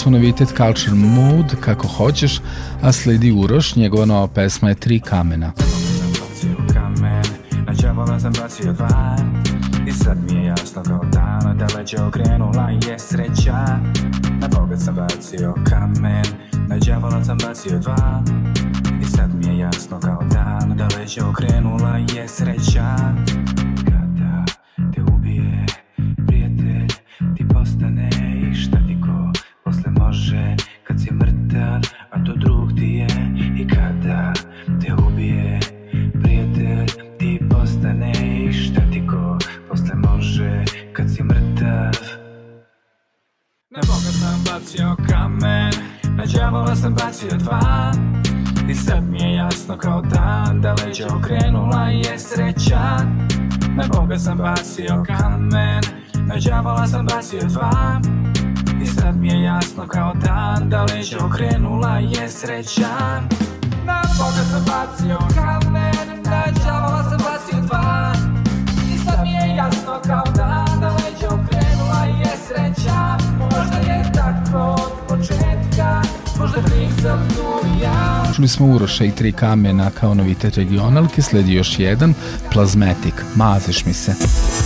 Smo novitet Culture Mood, kako hoćeš, a sledi Uroš, njegova nova pesma je Tri kamena. kamen Na đavola sam bacio dva I sad mi je jasno kao dan Da leđe okrenula je sreća Na Boga sam bacio kamen Na đavola sam bacio dva. I sad mi je jasno kao dan Da leđe okrenula je sreća okrenula je sreća Na Boga sam bacio kamen Na đavola sam bacio dva I sad mi je jasno kao Da leđa okrenula je sreća Možda je tako od početka Možda nisam tu ja. Čuli smo Uroša i Tri kamena kao novitet regionalke, sledi još jedan, Plazmetic, Maziš mi se. Čuli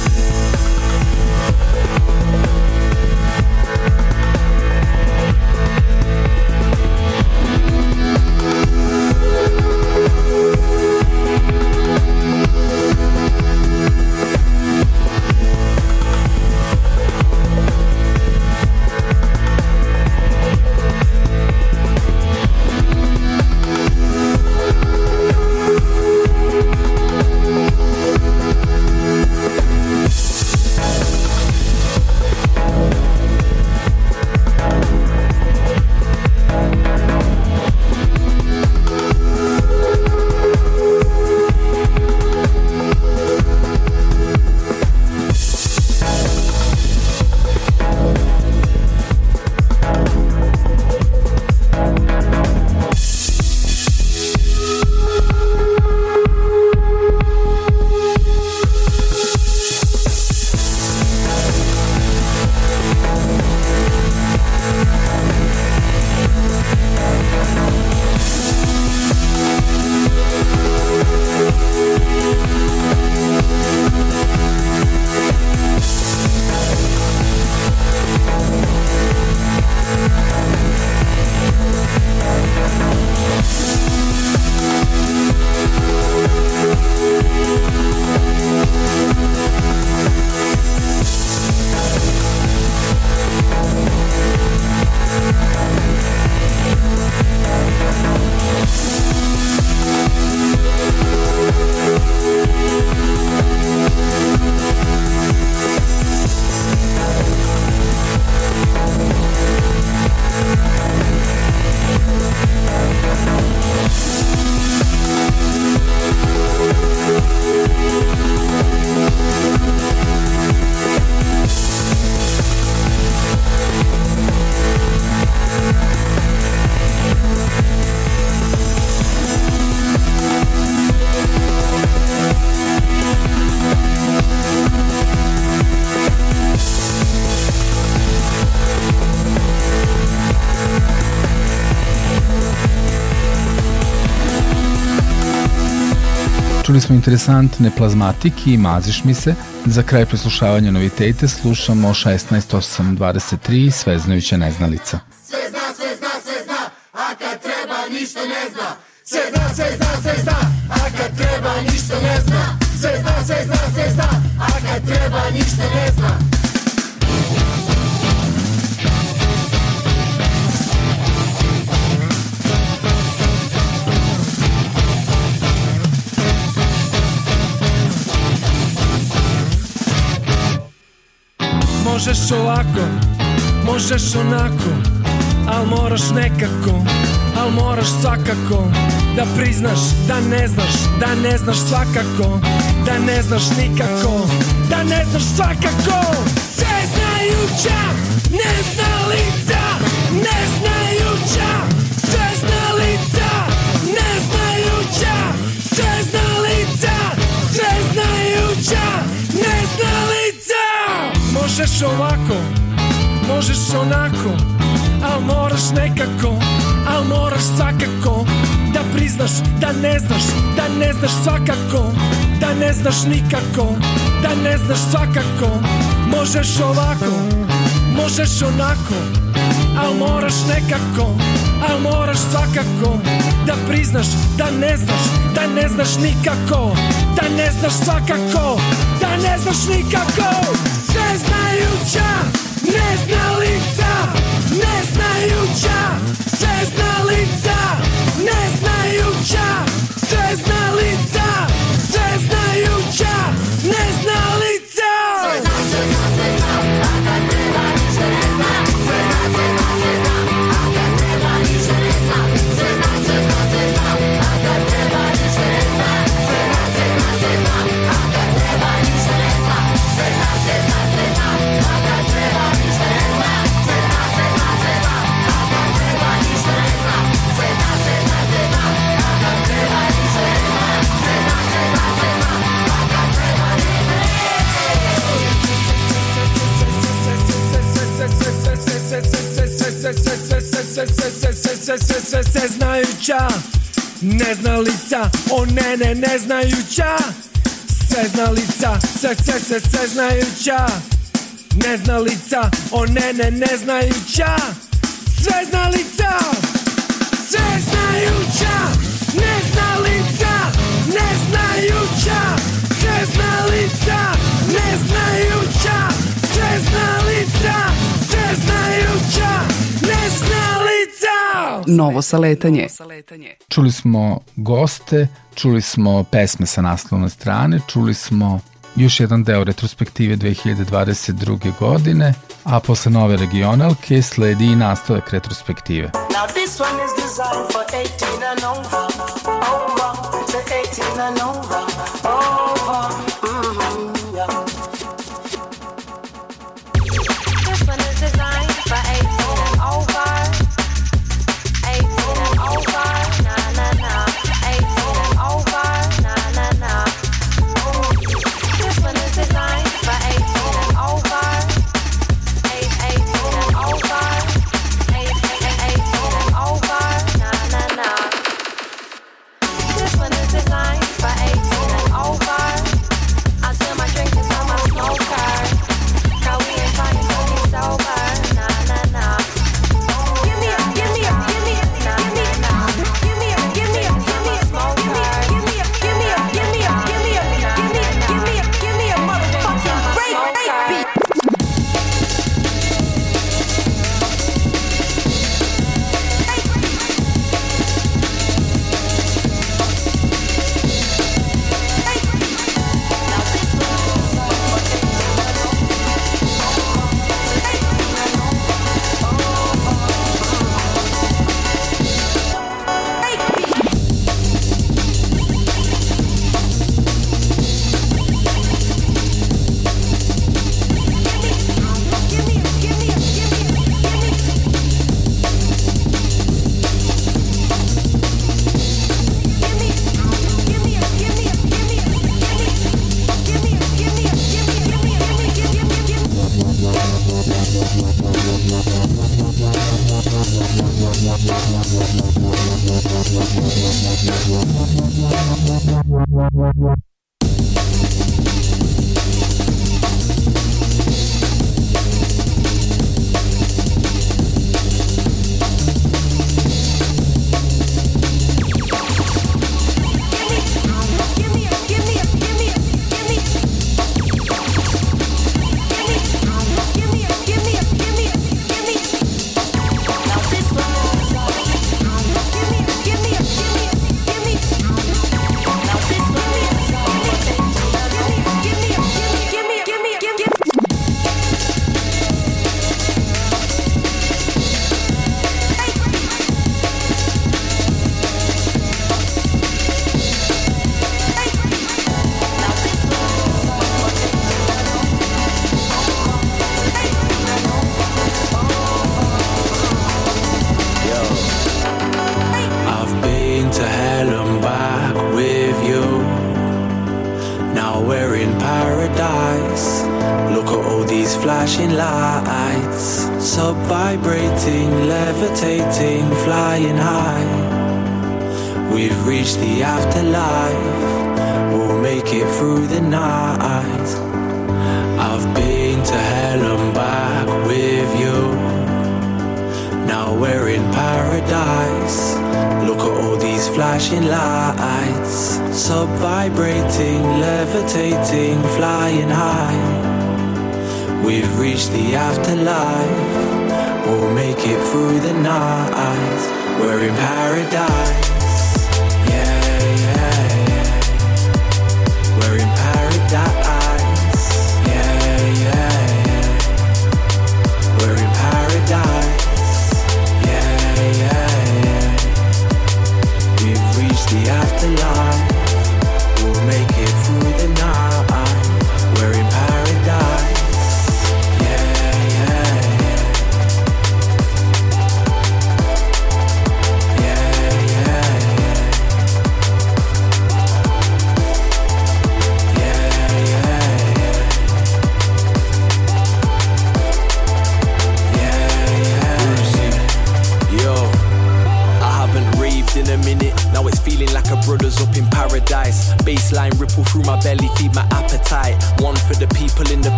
smo interesantne plazmatike i maziš mi se. Za kraj preslušavanja novitete slušamo 16823 Sveznajuća neznalica. Sve zna, sve zna, sve zna, a kad treba ništa ne zna. Sve zna, sve zna, sve zna, a kad treba ništa ne zna. Sve zna, sve zna, sve zna, a kad treba ništa ne zna. Можеш овако, можеш онако, ал мораш некако, ал мораш свакако да признаш да не знаш, да не знаш свакако, да не знаш никако, да не знаш свакако. Се знајуча, не зналица, не знајуча, се зналица, не знајуча, се зналица, се знајуча. Možeš ovako, možeš onako Al nekako, al moraš svakako Da priznaš da ne znaš, da ne znaš svakako Da ne znaš nikako, da ne znaš svakako. Možeš ovako, možeš onako Al moraš nekako, al moraš svakako Da priznaš da ne znaš, da ne znaš nikako Da ne znaš svakako, da ne znaš nikako Sve znajuća, neznalica Neznajuća, sve znalica Neznajuća, sve sve znajuća. Neznalica, o ne ne neznajuća Sve znalica, sve sve sve sve znajuća. Neznalica, o ne ne neznajuća Sve znalica, sve znajuća. Neznalica, neznajuća Sve znalica, neznajuća Sve znalica, Novo saletanje. Čuli smo goste, čuli smo pesme sa naslovne strane, čuli smo još jedan deo retrospektive 2022. godine, a posle nove regionalke sledi i nastavak retrospektive. Now this one is designed for 18 and over. Over to 18 and over. Over. Mm-hmm, yeah.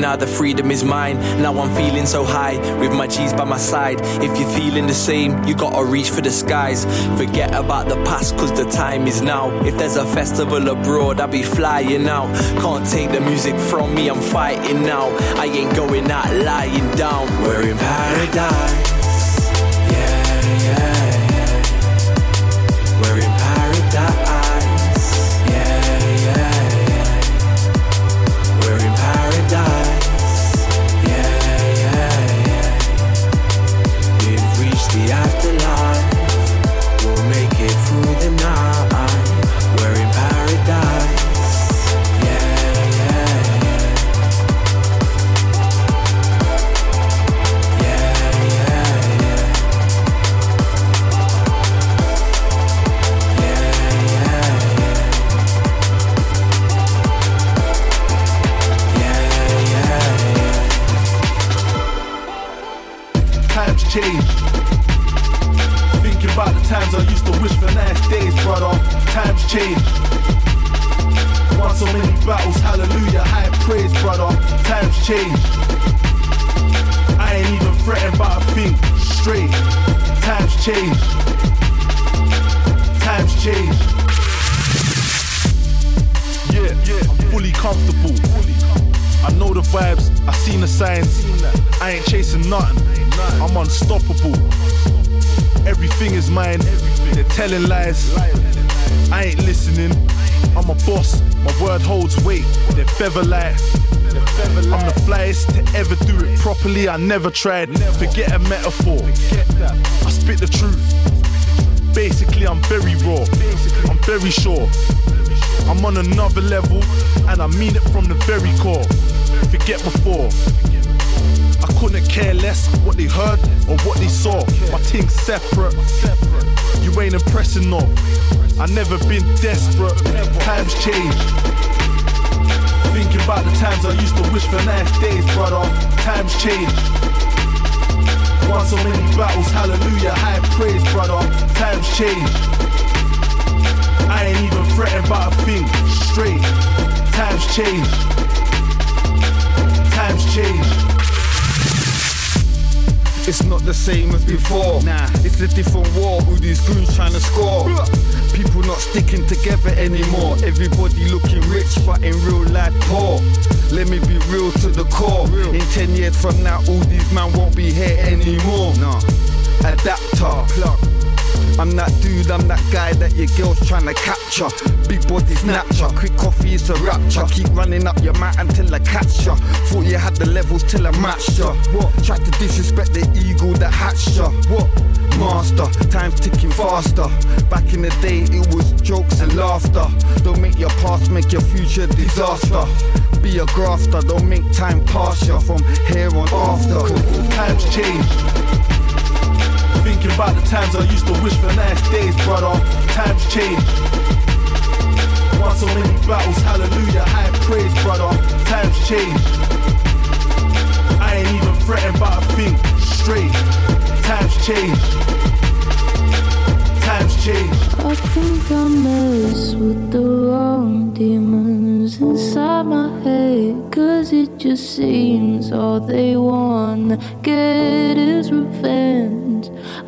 Now the freedom is mine. Now I'm feeling so high with my G's by my side. If you're feeling the same, you gotta reach for the skies. Forget about the past, cause the time is now. If there's a festival abroad, I'll be flying out. Can't take the music from me, I'm fighting now. I ain't going out lying down. We're in paradise. Feather light. I'm the flyest to ever do it properly. I never tried. Forget a metaphor. I spit the truth. Basically, I'm very raw. I'm very sure. I'm on another level, and I mean it from the very core. Forget before. I couldn't care less what they heard or what they saw. My thing's separate. You ain't impressing no. I never been desperate. Times change. Thinking about the times I used to wish for nice days, brother. Um, times change. Won so many battles, hallelujah, high praise, brother. Um, times change. I ain't even fretting about a thing. Straight. Times change. Times change. It's not the same as before. Nah, it's a different war. All these goons trying to score. People not sticking together anymore. Everybody looking rich, but in real life poor. Let me be real to the core. In 10 years from now, all these men won't be here anymore. Nah, adapter, plug. I'm that dude, I'm that guy that your girl's trying to capture. Big body snatcher, quick coffee is a rapture. Keep running up your mat until I catch ya. Thought you had the levels till I matched ya. What? Tried to disrespect the eagle that hatched ya. What? Master, time's ticking faster. Back in the day, it was jokes and laughter. Don't make your past make your future disaster. Be a grafter, don't make time pass ya from here on after. Times change. Thinking about the times I used to wish for nice days, brother. Times change. Won so many battles, hallelujah, high praise, brother. Times change. I ain't even threatened by a thing. Straight. Times change. Times change. I think I mess with the wrong demons inside my head. Cause it just seems all they wanna get is revenge.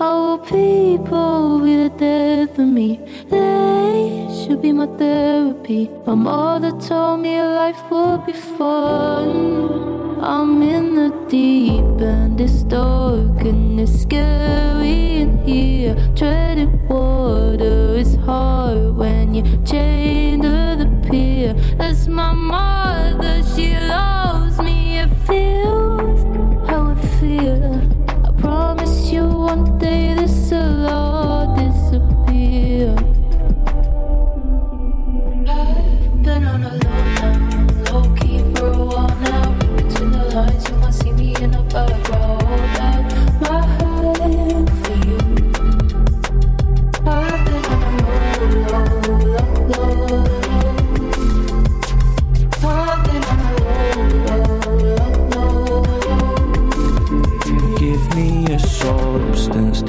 Our people be the death of me. They should be my therapy. My mother told me life would be fun. I'm in the deep end, it's dark and it's scary in here. Treading water is hard when you're chained to the pier. That's my mother, she loves me. It feels how I feel. I promise you one day this will all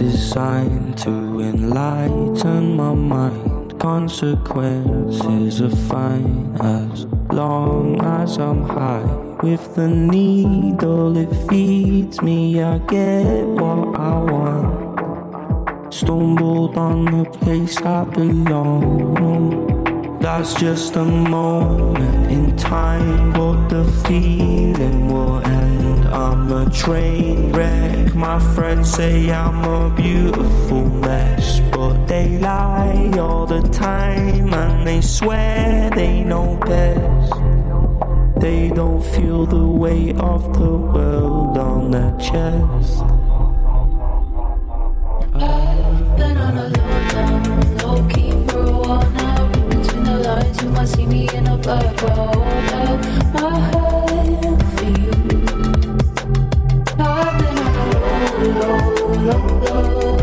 designed to enlighten my mind. Consequences are fine as long as I'm high. With the needle, it feeds me. I get what I want. Stumbled on the place I belong. That's just a moment in time, but the feeling will end. I'm a train wreck. My friends say I'm a beautiful mess, but they lie all the time and they swear they know best. They don't feel the weight of the world on their chest. I've been on a low down, low key for a while now. You might see me in a back row. Hold out my hand for you. I've been on a low, low, low.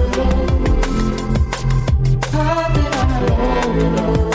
I've been on a low, low,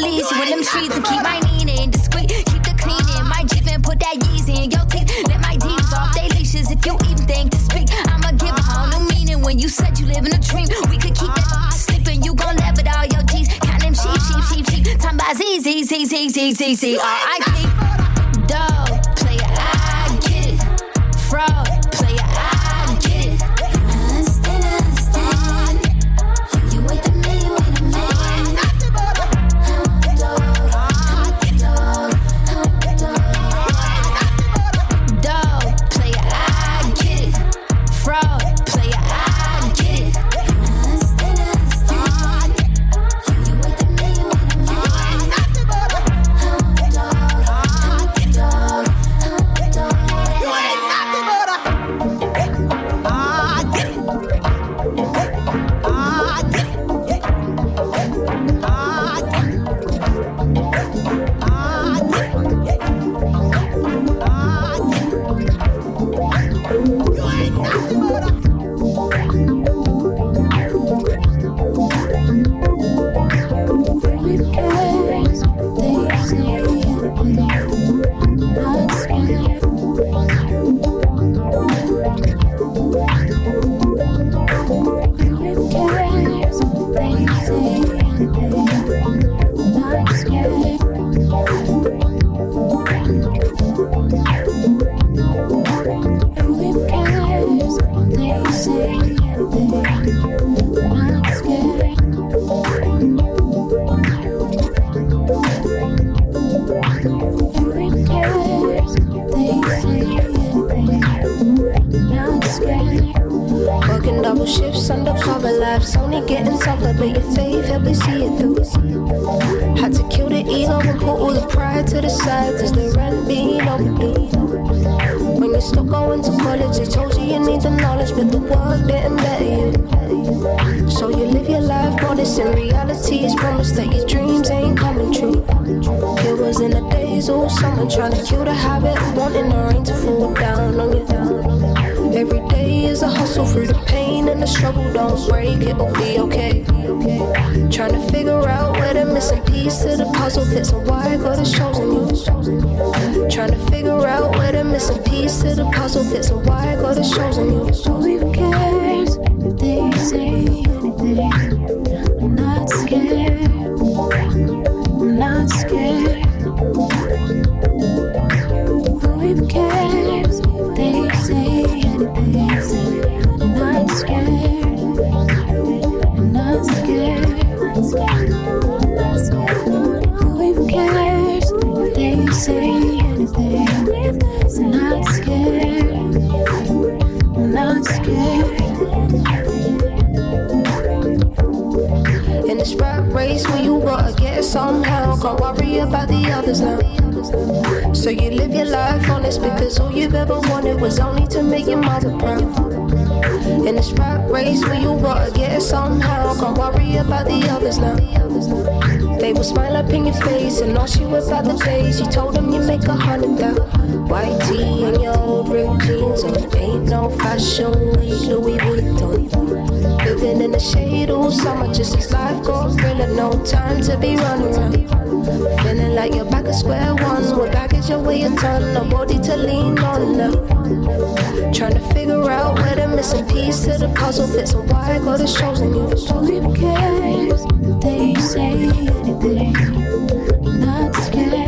police. You in them streets and keep my kneading discreet. Keep the clean in my Jeep and put that yeez in your teeth. Let my demons off they leashes if you even think to speak. I'ma give a whole new meaning when you said you live in a dream. We could keep that sleeping, you gon' live with all your G's. Count them sheep, sheep, sheep, sheep. Time by Z, Z, Z, Z, Z, Z, Z. all summer, trying to kill the habit wanting the rain to fall down on you. Every day is a hustle through the pain and the struggle. Don't break, it'll be okay. Trying to figure out where the missing piece to the puzzle fits and why God has chosen you. Trying to figure out where the missing piece to the puzzle fits and why God has chosen you. Who even cares if they say anything? I'm not scared. Somehow, can't worry about the others now. So you live your life honest because all you've ever wanted was only to make your mother proud. In this rap race where you gotta get it somehow, can't worry about the others now. They will smile up in your face and ask you about the days you told them you make a hundred thousand. White tee and your old ripped jeans on, ain't no fashion week Louis Vuitton. Living in the shade all summer, just as life got realer. No time to be running around. Feeling like you're back at square one with baggage away a ton, no body to lean on now. Trying to figure out where the missing piece to the puzzle fits and why God has chosen you. Cares if they say anything? Not scared.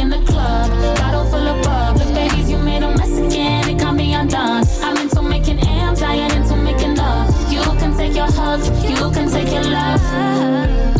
In the club. Bottle full of bub, look, babies, you made a mess again, it can't be undone. I'm into making amps, I ain't into making love. You can take your hugs, you can take your love.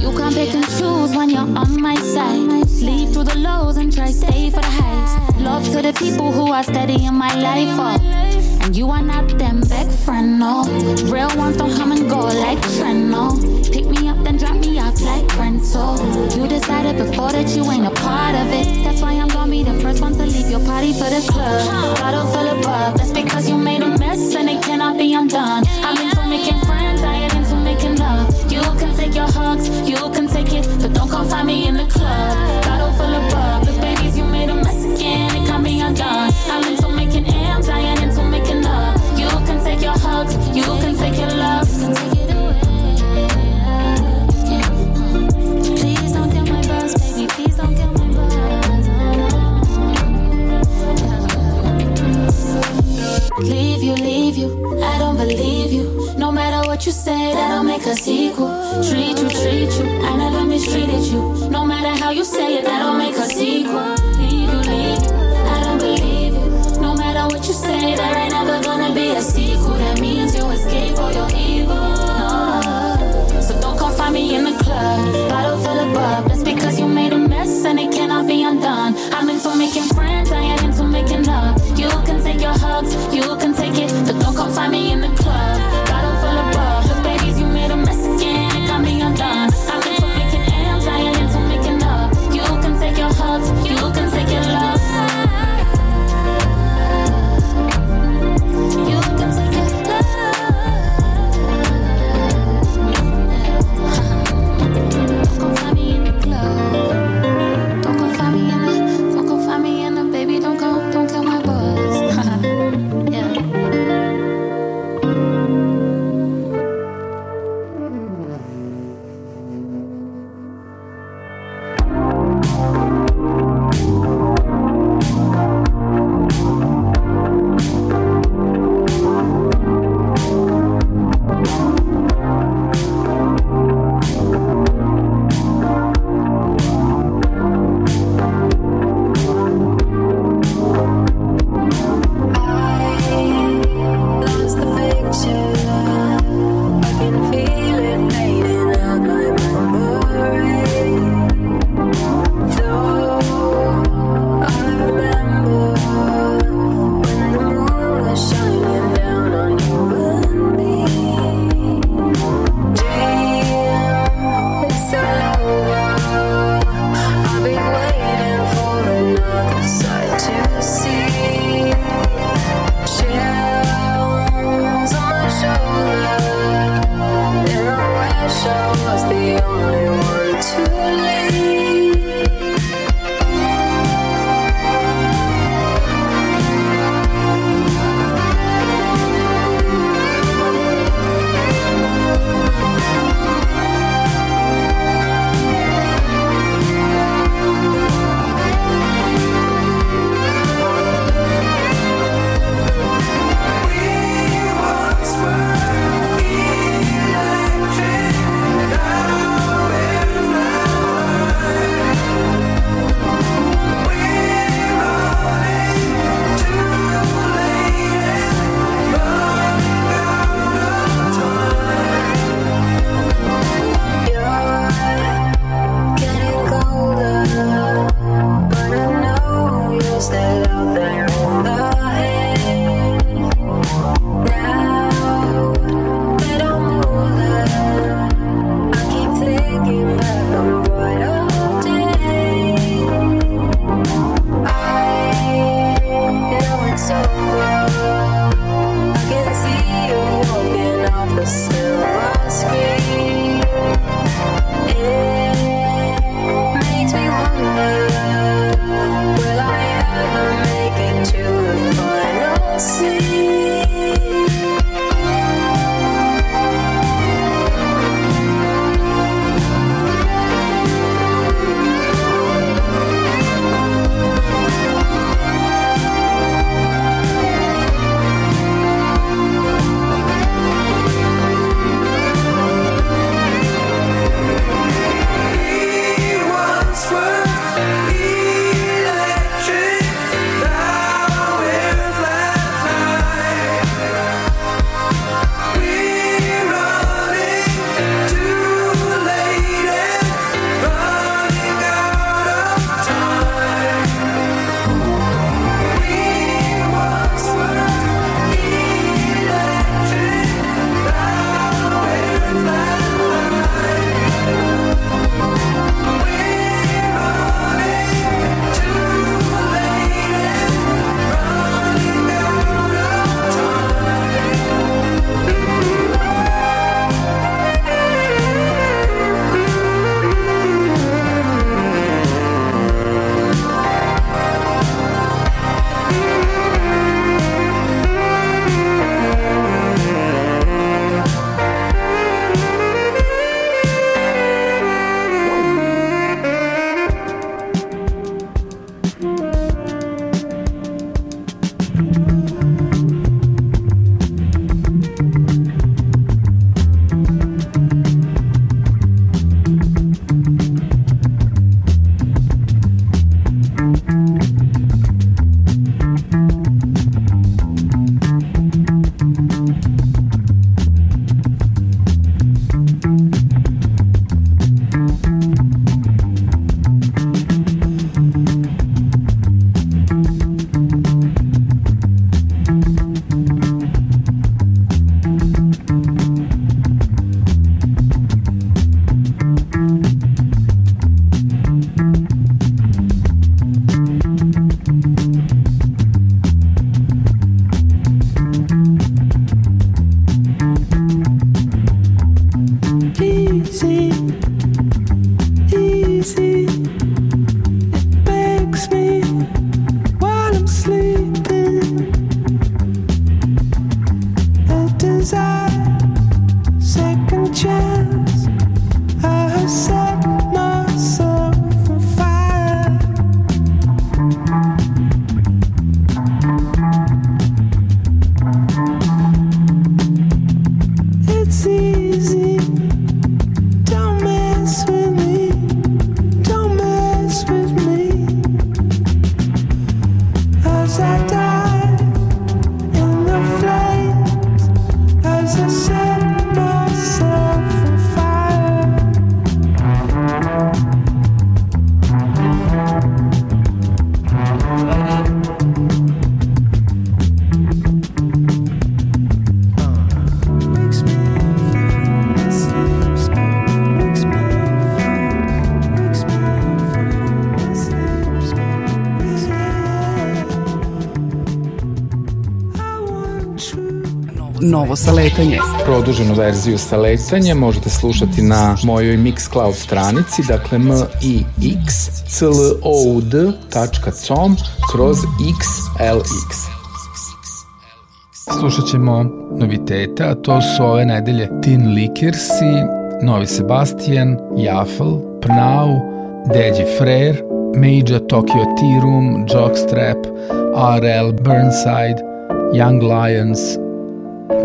You can't pick and choose when you're on my side. Sleep through the lows and try stay for the highs. Love to the people who are steady in my life. Oh. You are not them back friend, no. Real ones don't come and go like trend, no. Pick me up then drop me off like rental. You decided before that you ain't a part of it. That's why I'm gonna be the first one to leave your party for the club. Bottle full of bub, that's because you made a mess and it cannot be undone. I'm into making friends, I ain't into making love. You can take your hugs, you can take it, but don't come find me in the club. Bottle full of bub, look, babies, you made a mess again, it can't be undone. I'm your hugs, you can take your love. Please don't kill my buzz, baby. Please don't kill my buzz. Leave you, leave you. I don't believe you. No matter what you say, that'll make us equal. Treat you, treat you. I never mistreated you. No matter how you say it, that'll make us equal. Leave you, leave you. You say, there ain't never gonna be a sequel. That means you escape or you're evil. So don't come find me in the club. Bottle full of bub. That's because you made a mess and it cannot be undone. I'm into making friends, I ain't into making love. You can take your hugs, you can take it, but don't come find me in the club. Easy. Novo saletanje. Produženu verziju sa letanjem možete slušati na mojoj Mixcloud stranici, dakle m i x c l o u d.com kroz xlx. Slušat ćemo novitete, a to su ove nedelje Tin Likersi, Novi Sebastian, Jafel, Pnau, Deđi Frere, Major Tokyo Tea Room, Jockstrap, RL Burnside, Young Lions,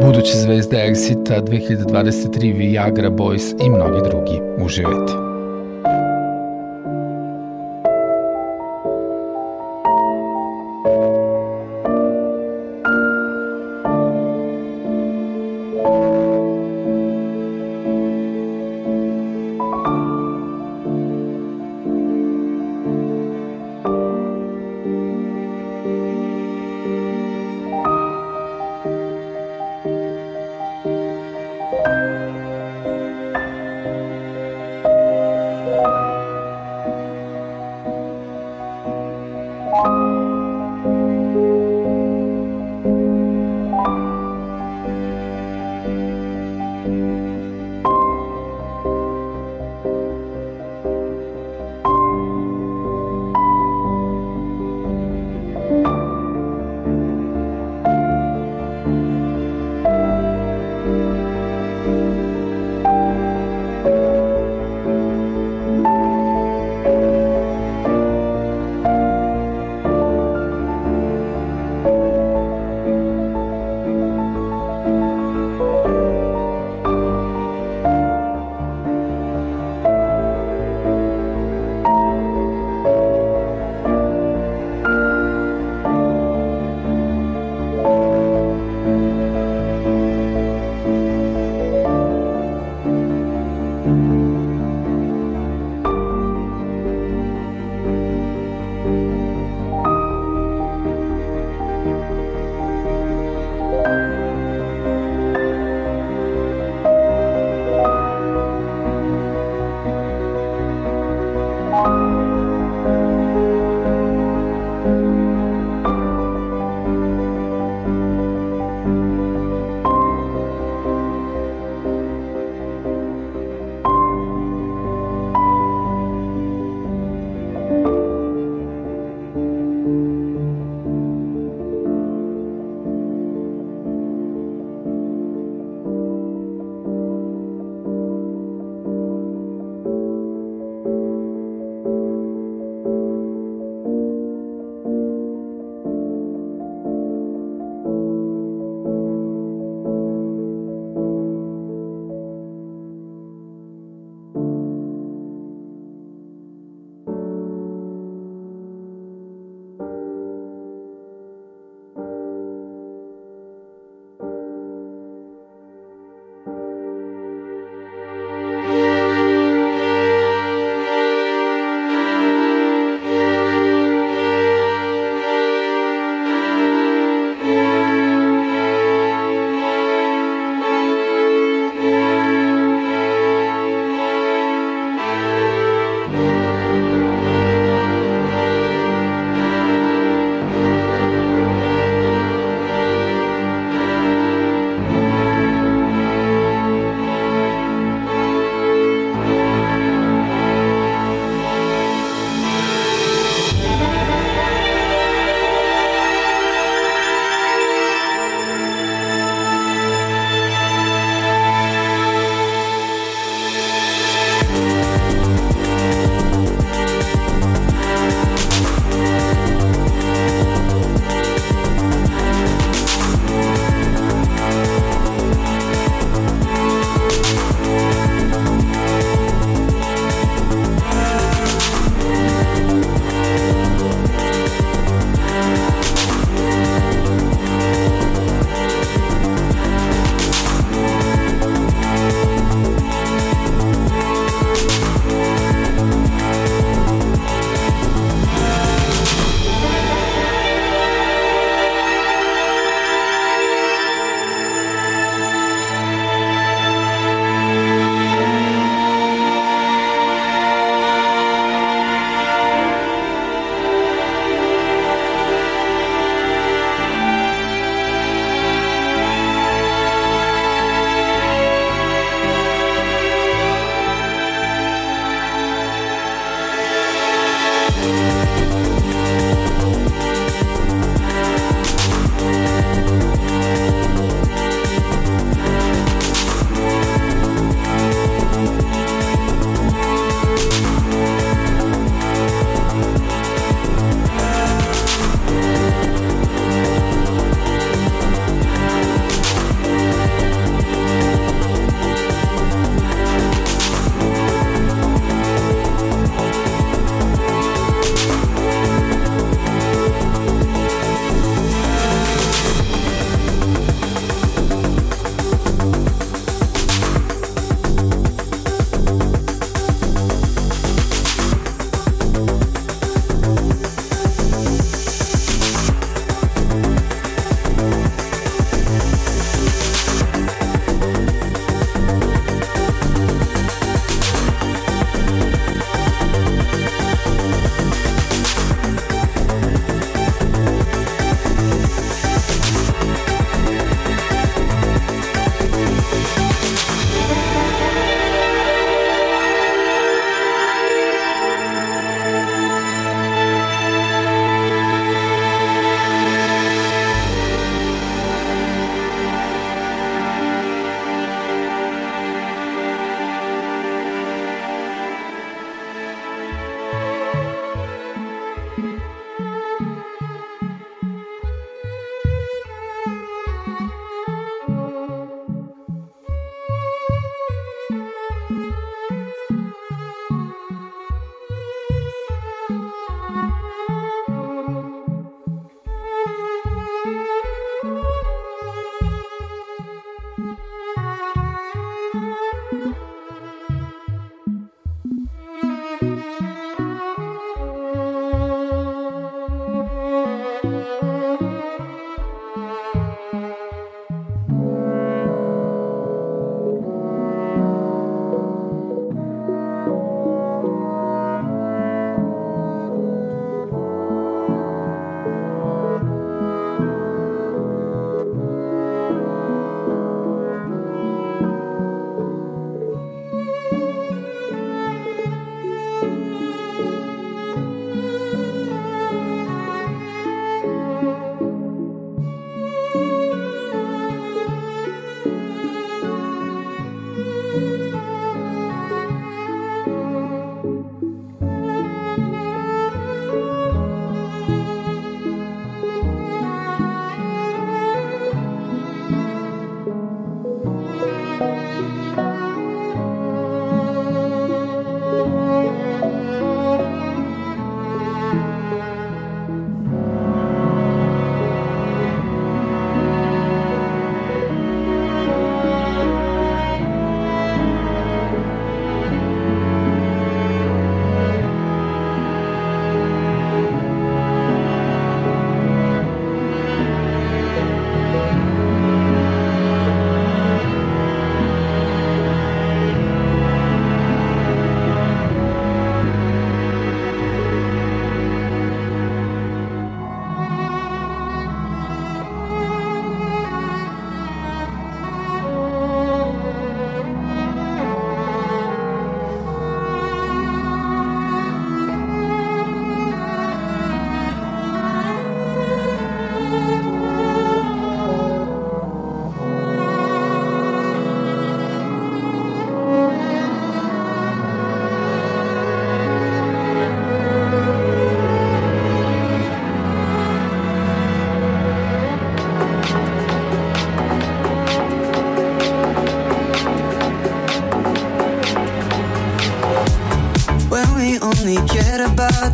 buduće zvezde Exita 2023 Viagra Boys i mnogi drugi. Uživajte.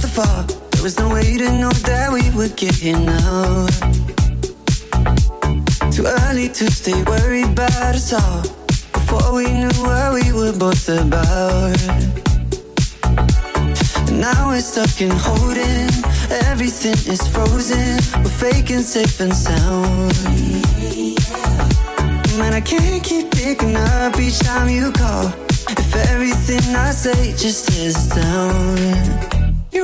The fall, there was no way to know that we would get here now. Too early to stay worried about us all. Before we knew what we were both about. And now we're stuck in holding. Everything is frozen. We're faking safe and sound. Man, I can't keep picking up each time you call. If everything I say just is down.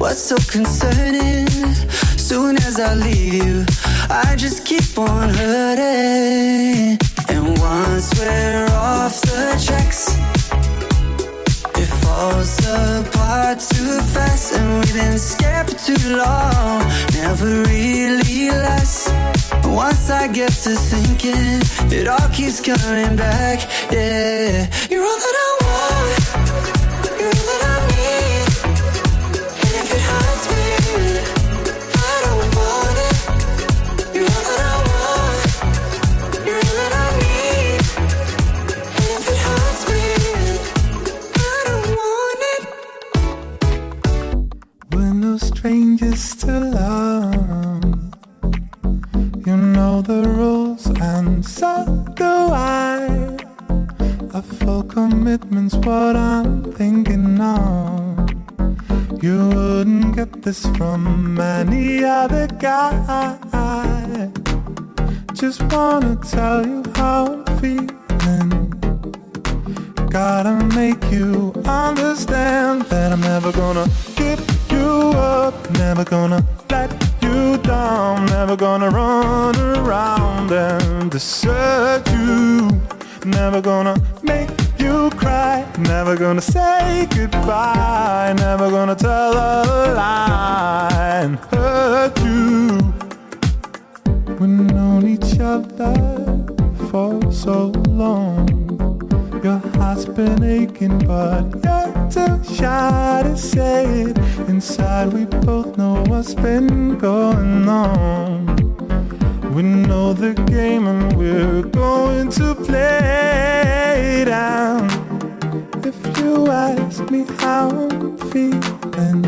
what's so concerning? Soon as I leave you, I just keep on hurting. And once we're off the tracks, it falls apart too fast. And we've been scared for too long, never really lasts. Once I get to thinking, it all keeps coming back. Yeah, you're all that I want. The rules, and so do I. A full commitment's what I'm thinking of. You wouldn't get this from any other guy. Just wanna tell you how I'm feeling. Gotta make you understand that I'm never gonna give you up, never gonna you down, never gonna run around and desert you, never gonna make you cry, never gonna say goodbye, never gonna tell a lie and hurt you. We've known each other for so long. Your heart's been aching, but you're too shy to say it. Inside, we both know what's been going on. We know the game and we're going to play it out. If you ask me how I'm feeling,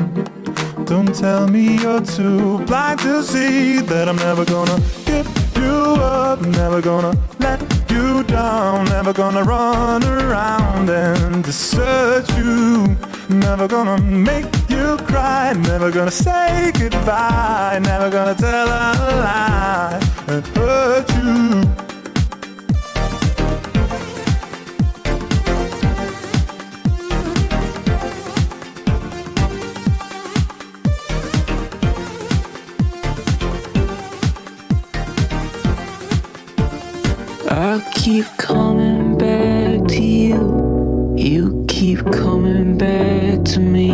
don't tell me you're too blind to see that I'm never gonna give you up, never gonna let you down, never gonna run around and desert you, never gonna make you cry, never gonna say goodbye, never gonna tell a lie and hurt you. Keep coming back to you. You keep coming back to me.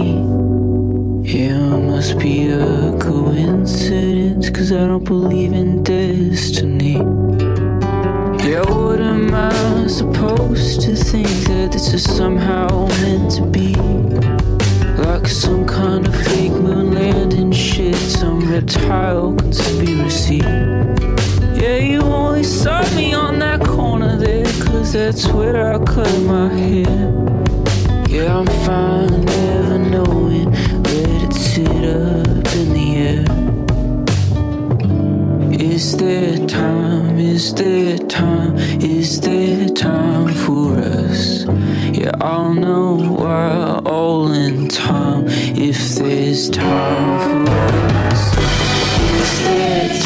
Yeah, must be a coincidence, cause I don't believe in destiny. Yeah, what am I supposed to think that this is somehow meant to be? Like some kind of fake moon landing shit, some reptile conspiracy. Yeah, you only saw me on that corner there, cause that's where I cut my hair. Yeah, I'm fine, never knowing, let it sit up in the air. Is there time? Is there time? Is there time for us? Yeah, I'll know why all in time if there's time for us. Is there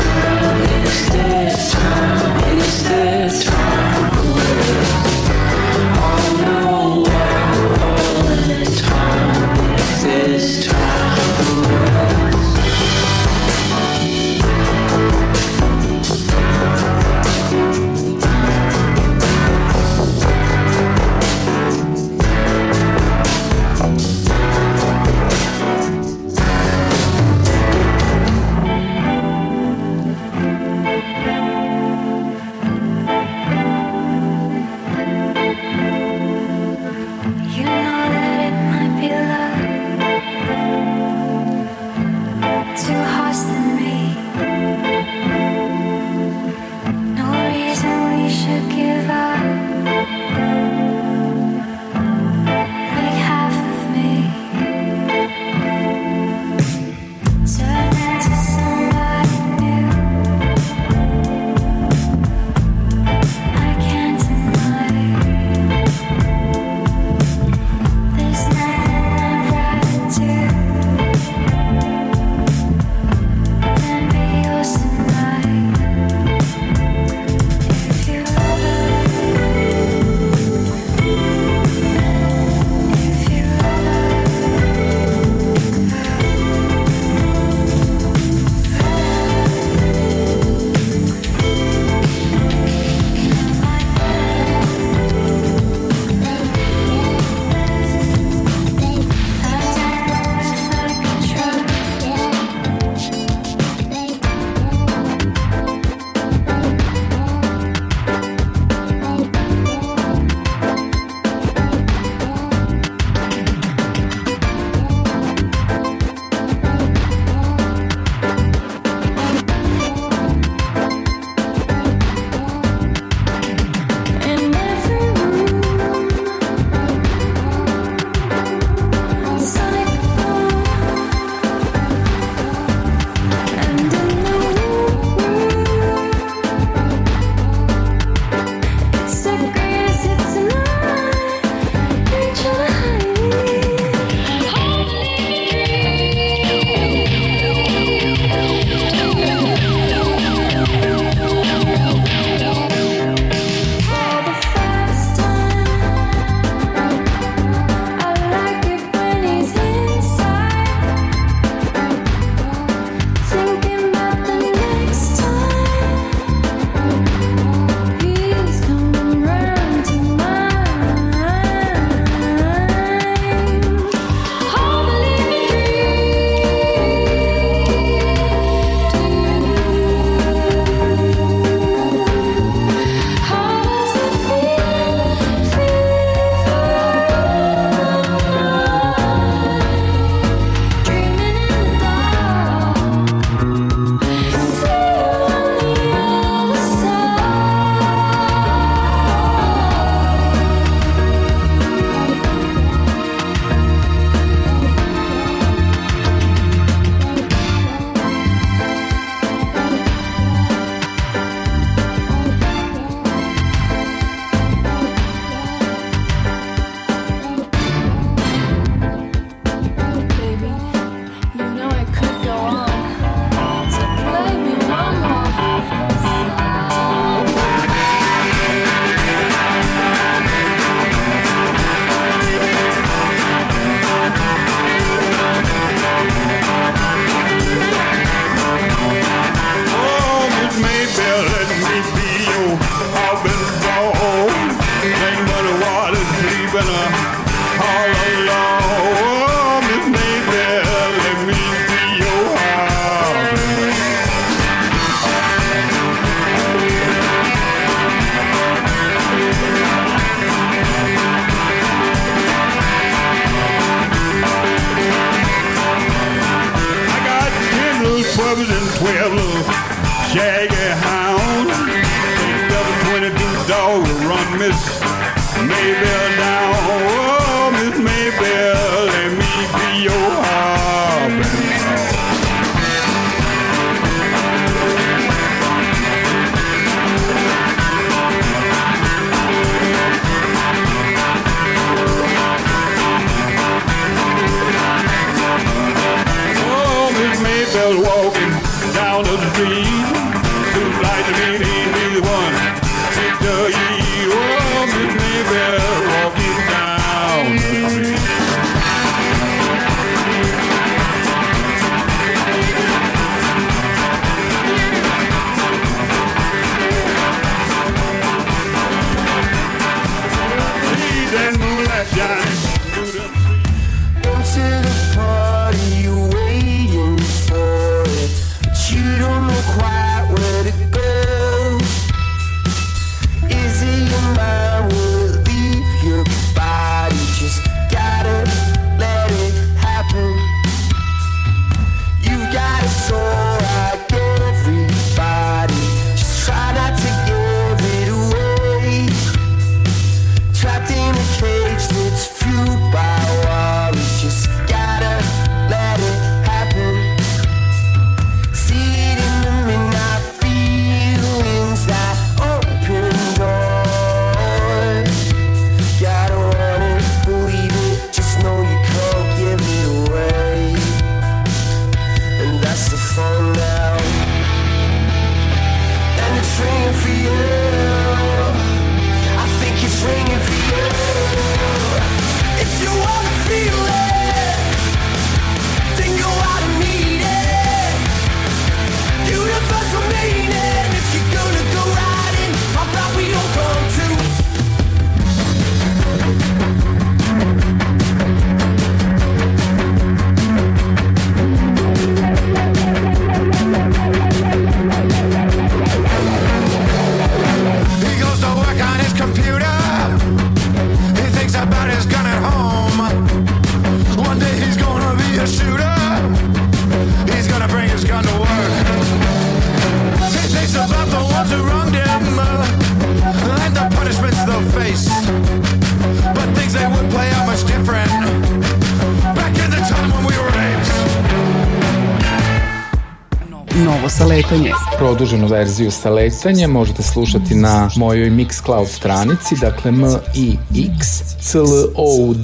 produženu verziju sa letanjem možete slušati na mojoj Mixcloud stranici, dakle m i x c l o u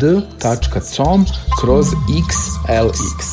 com kroz xlx.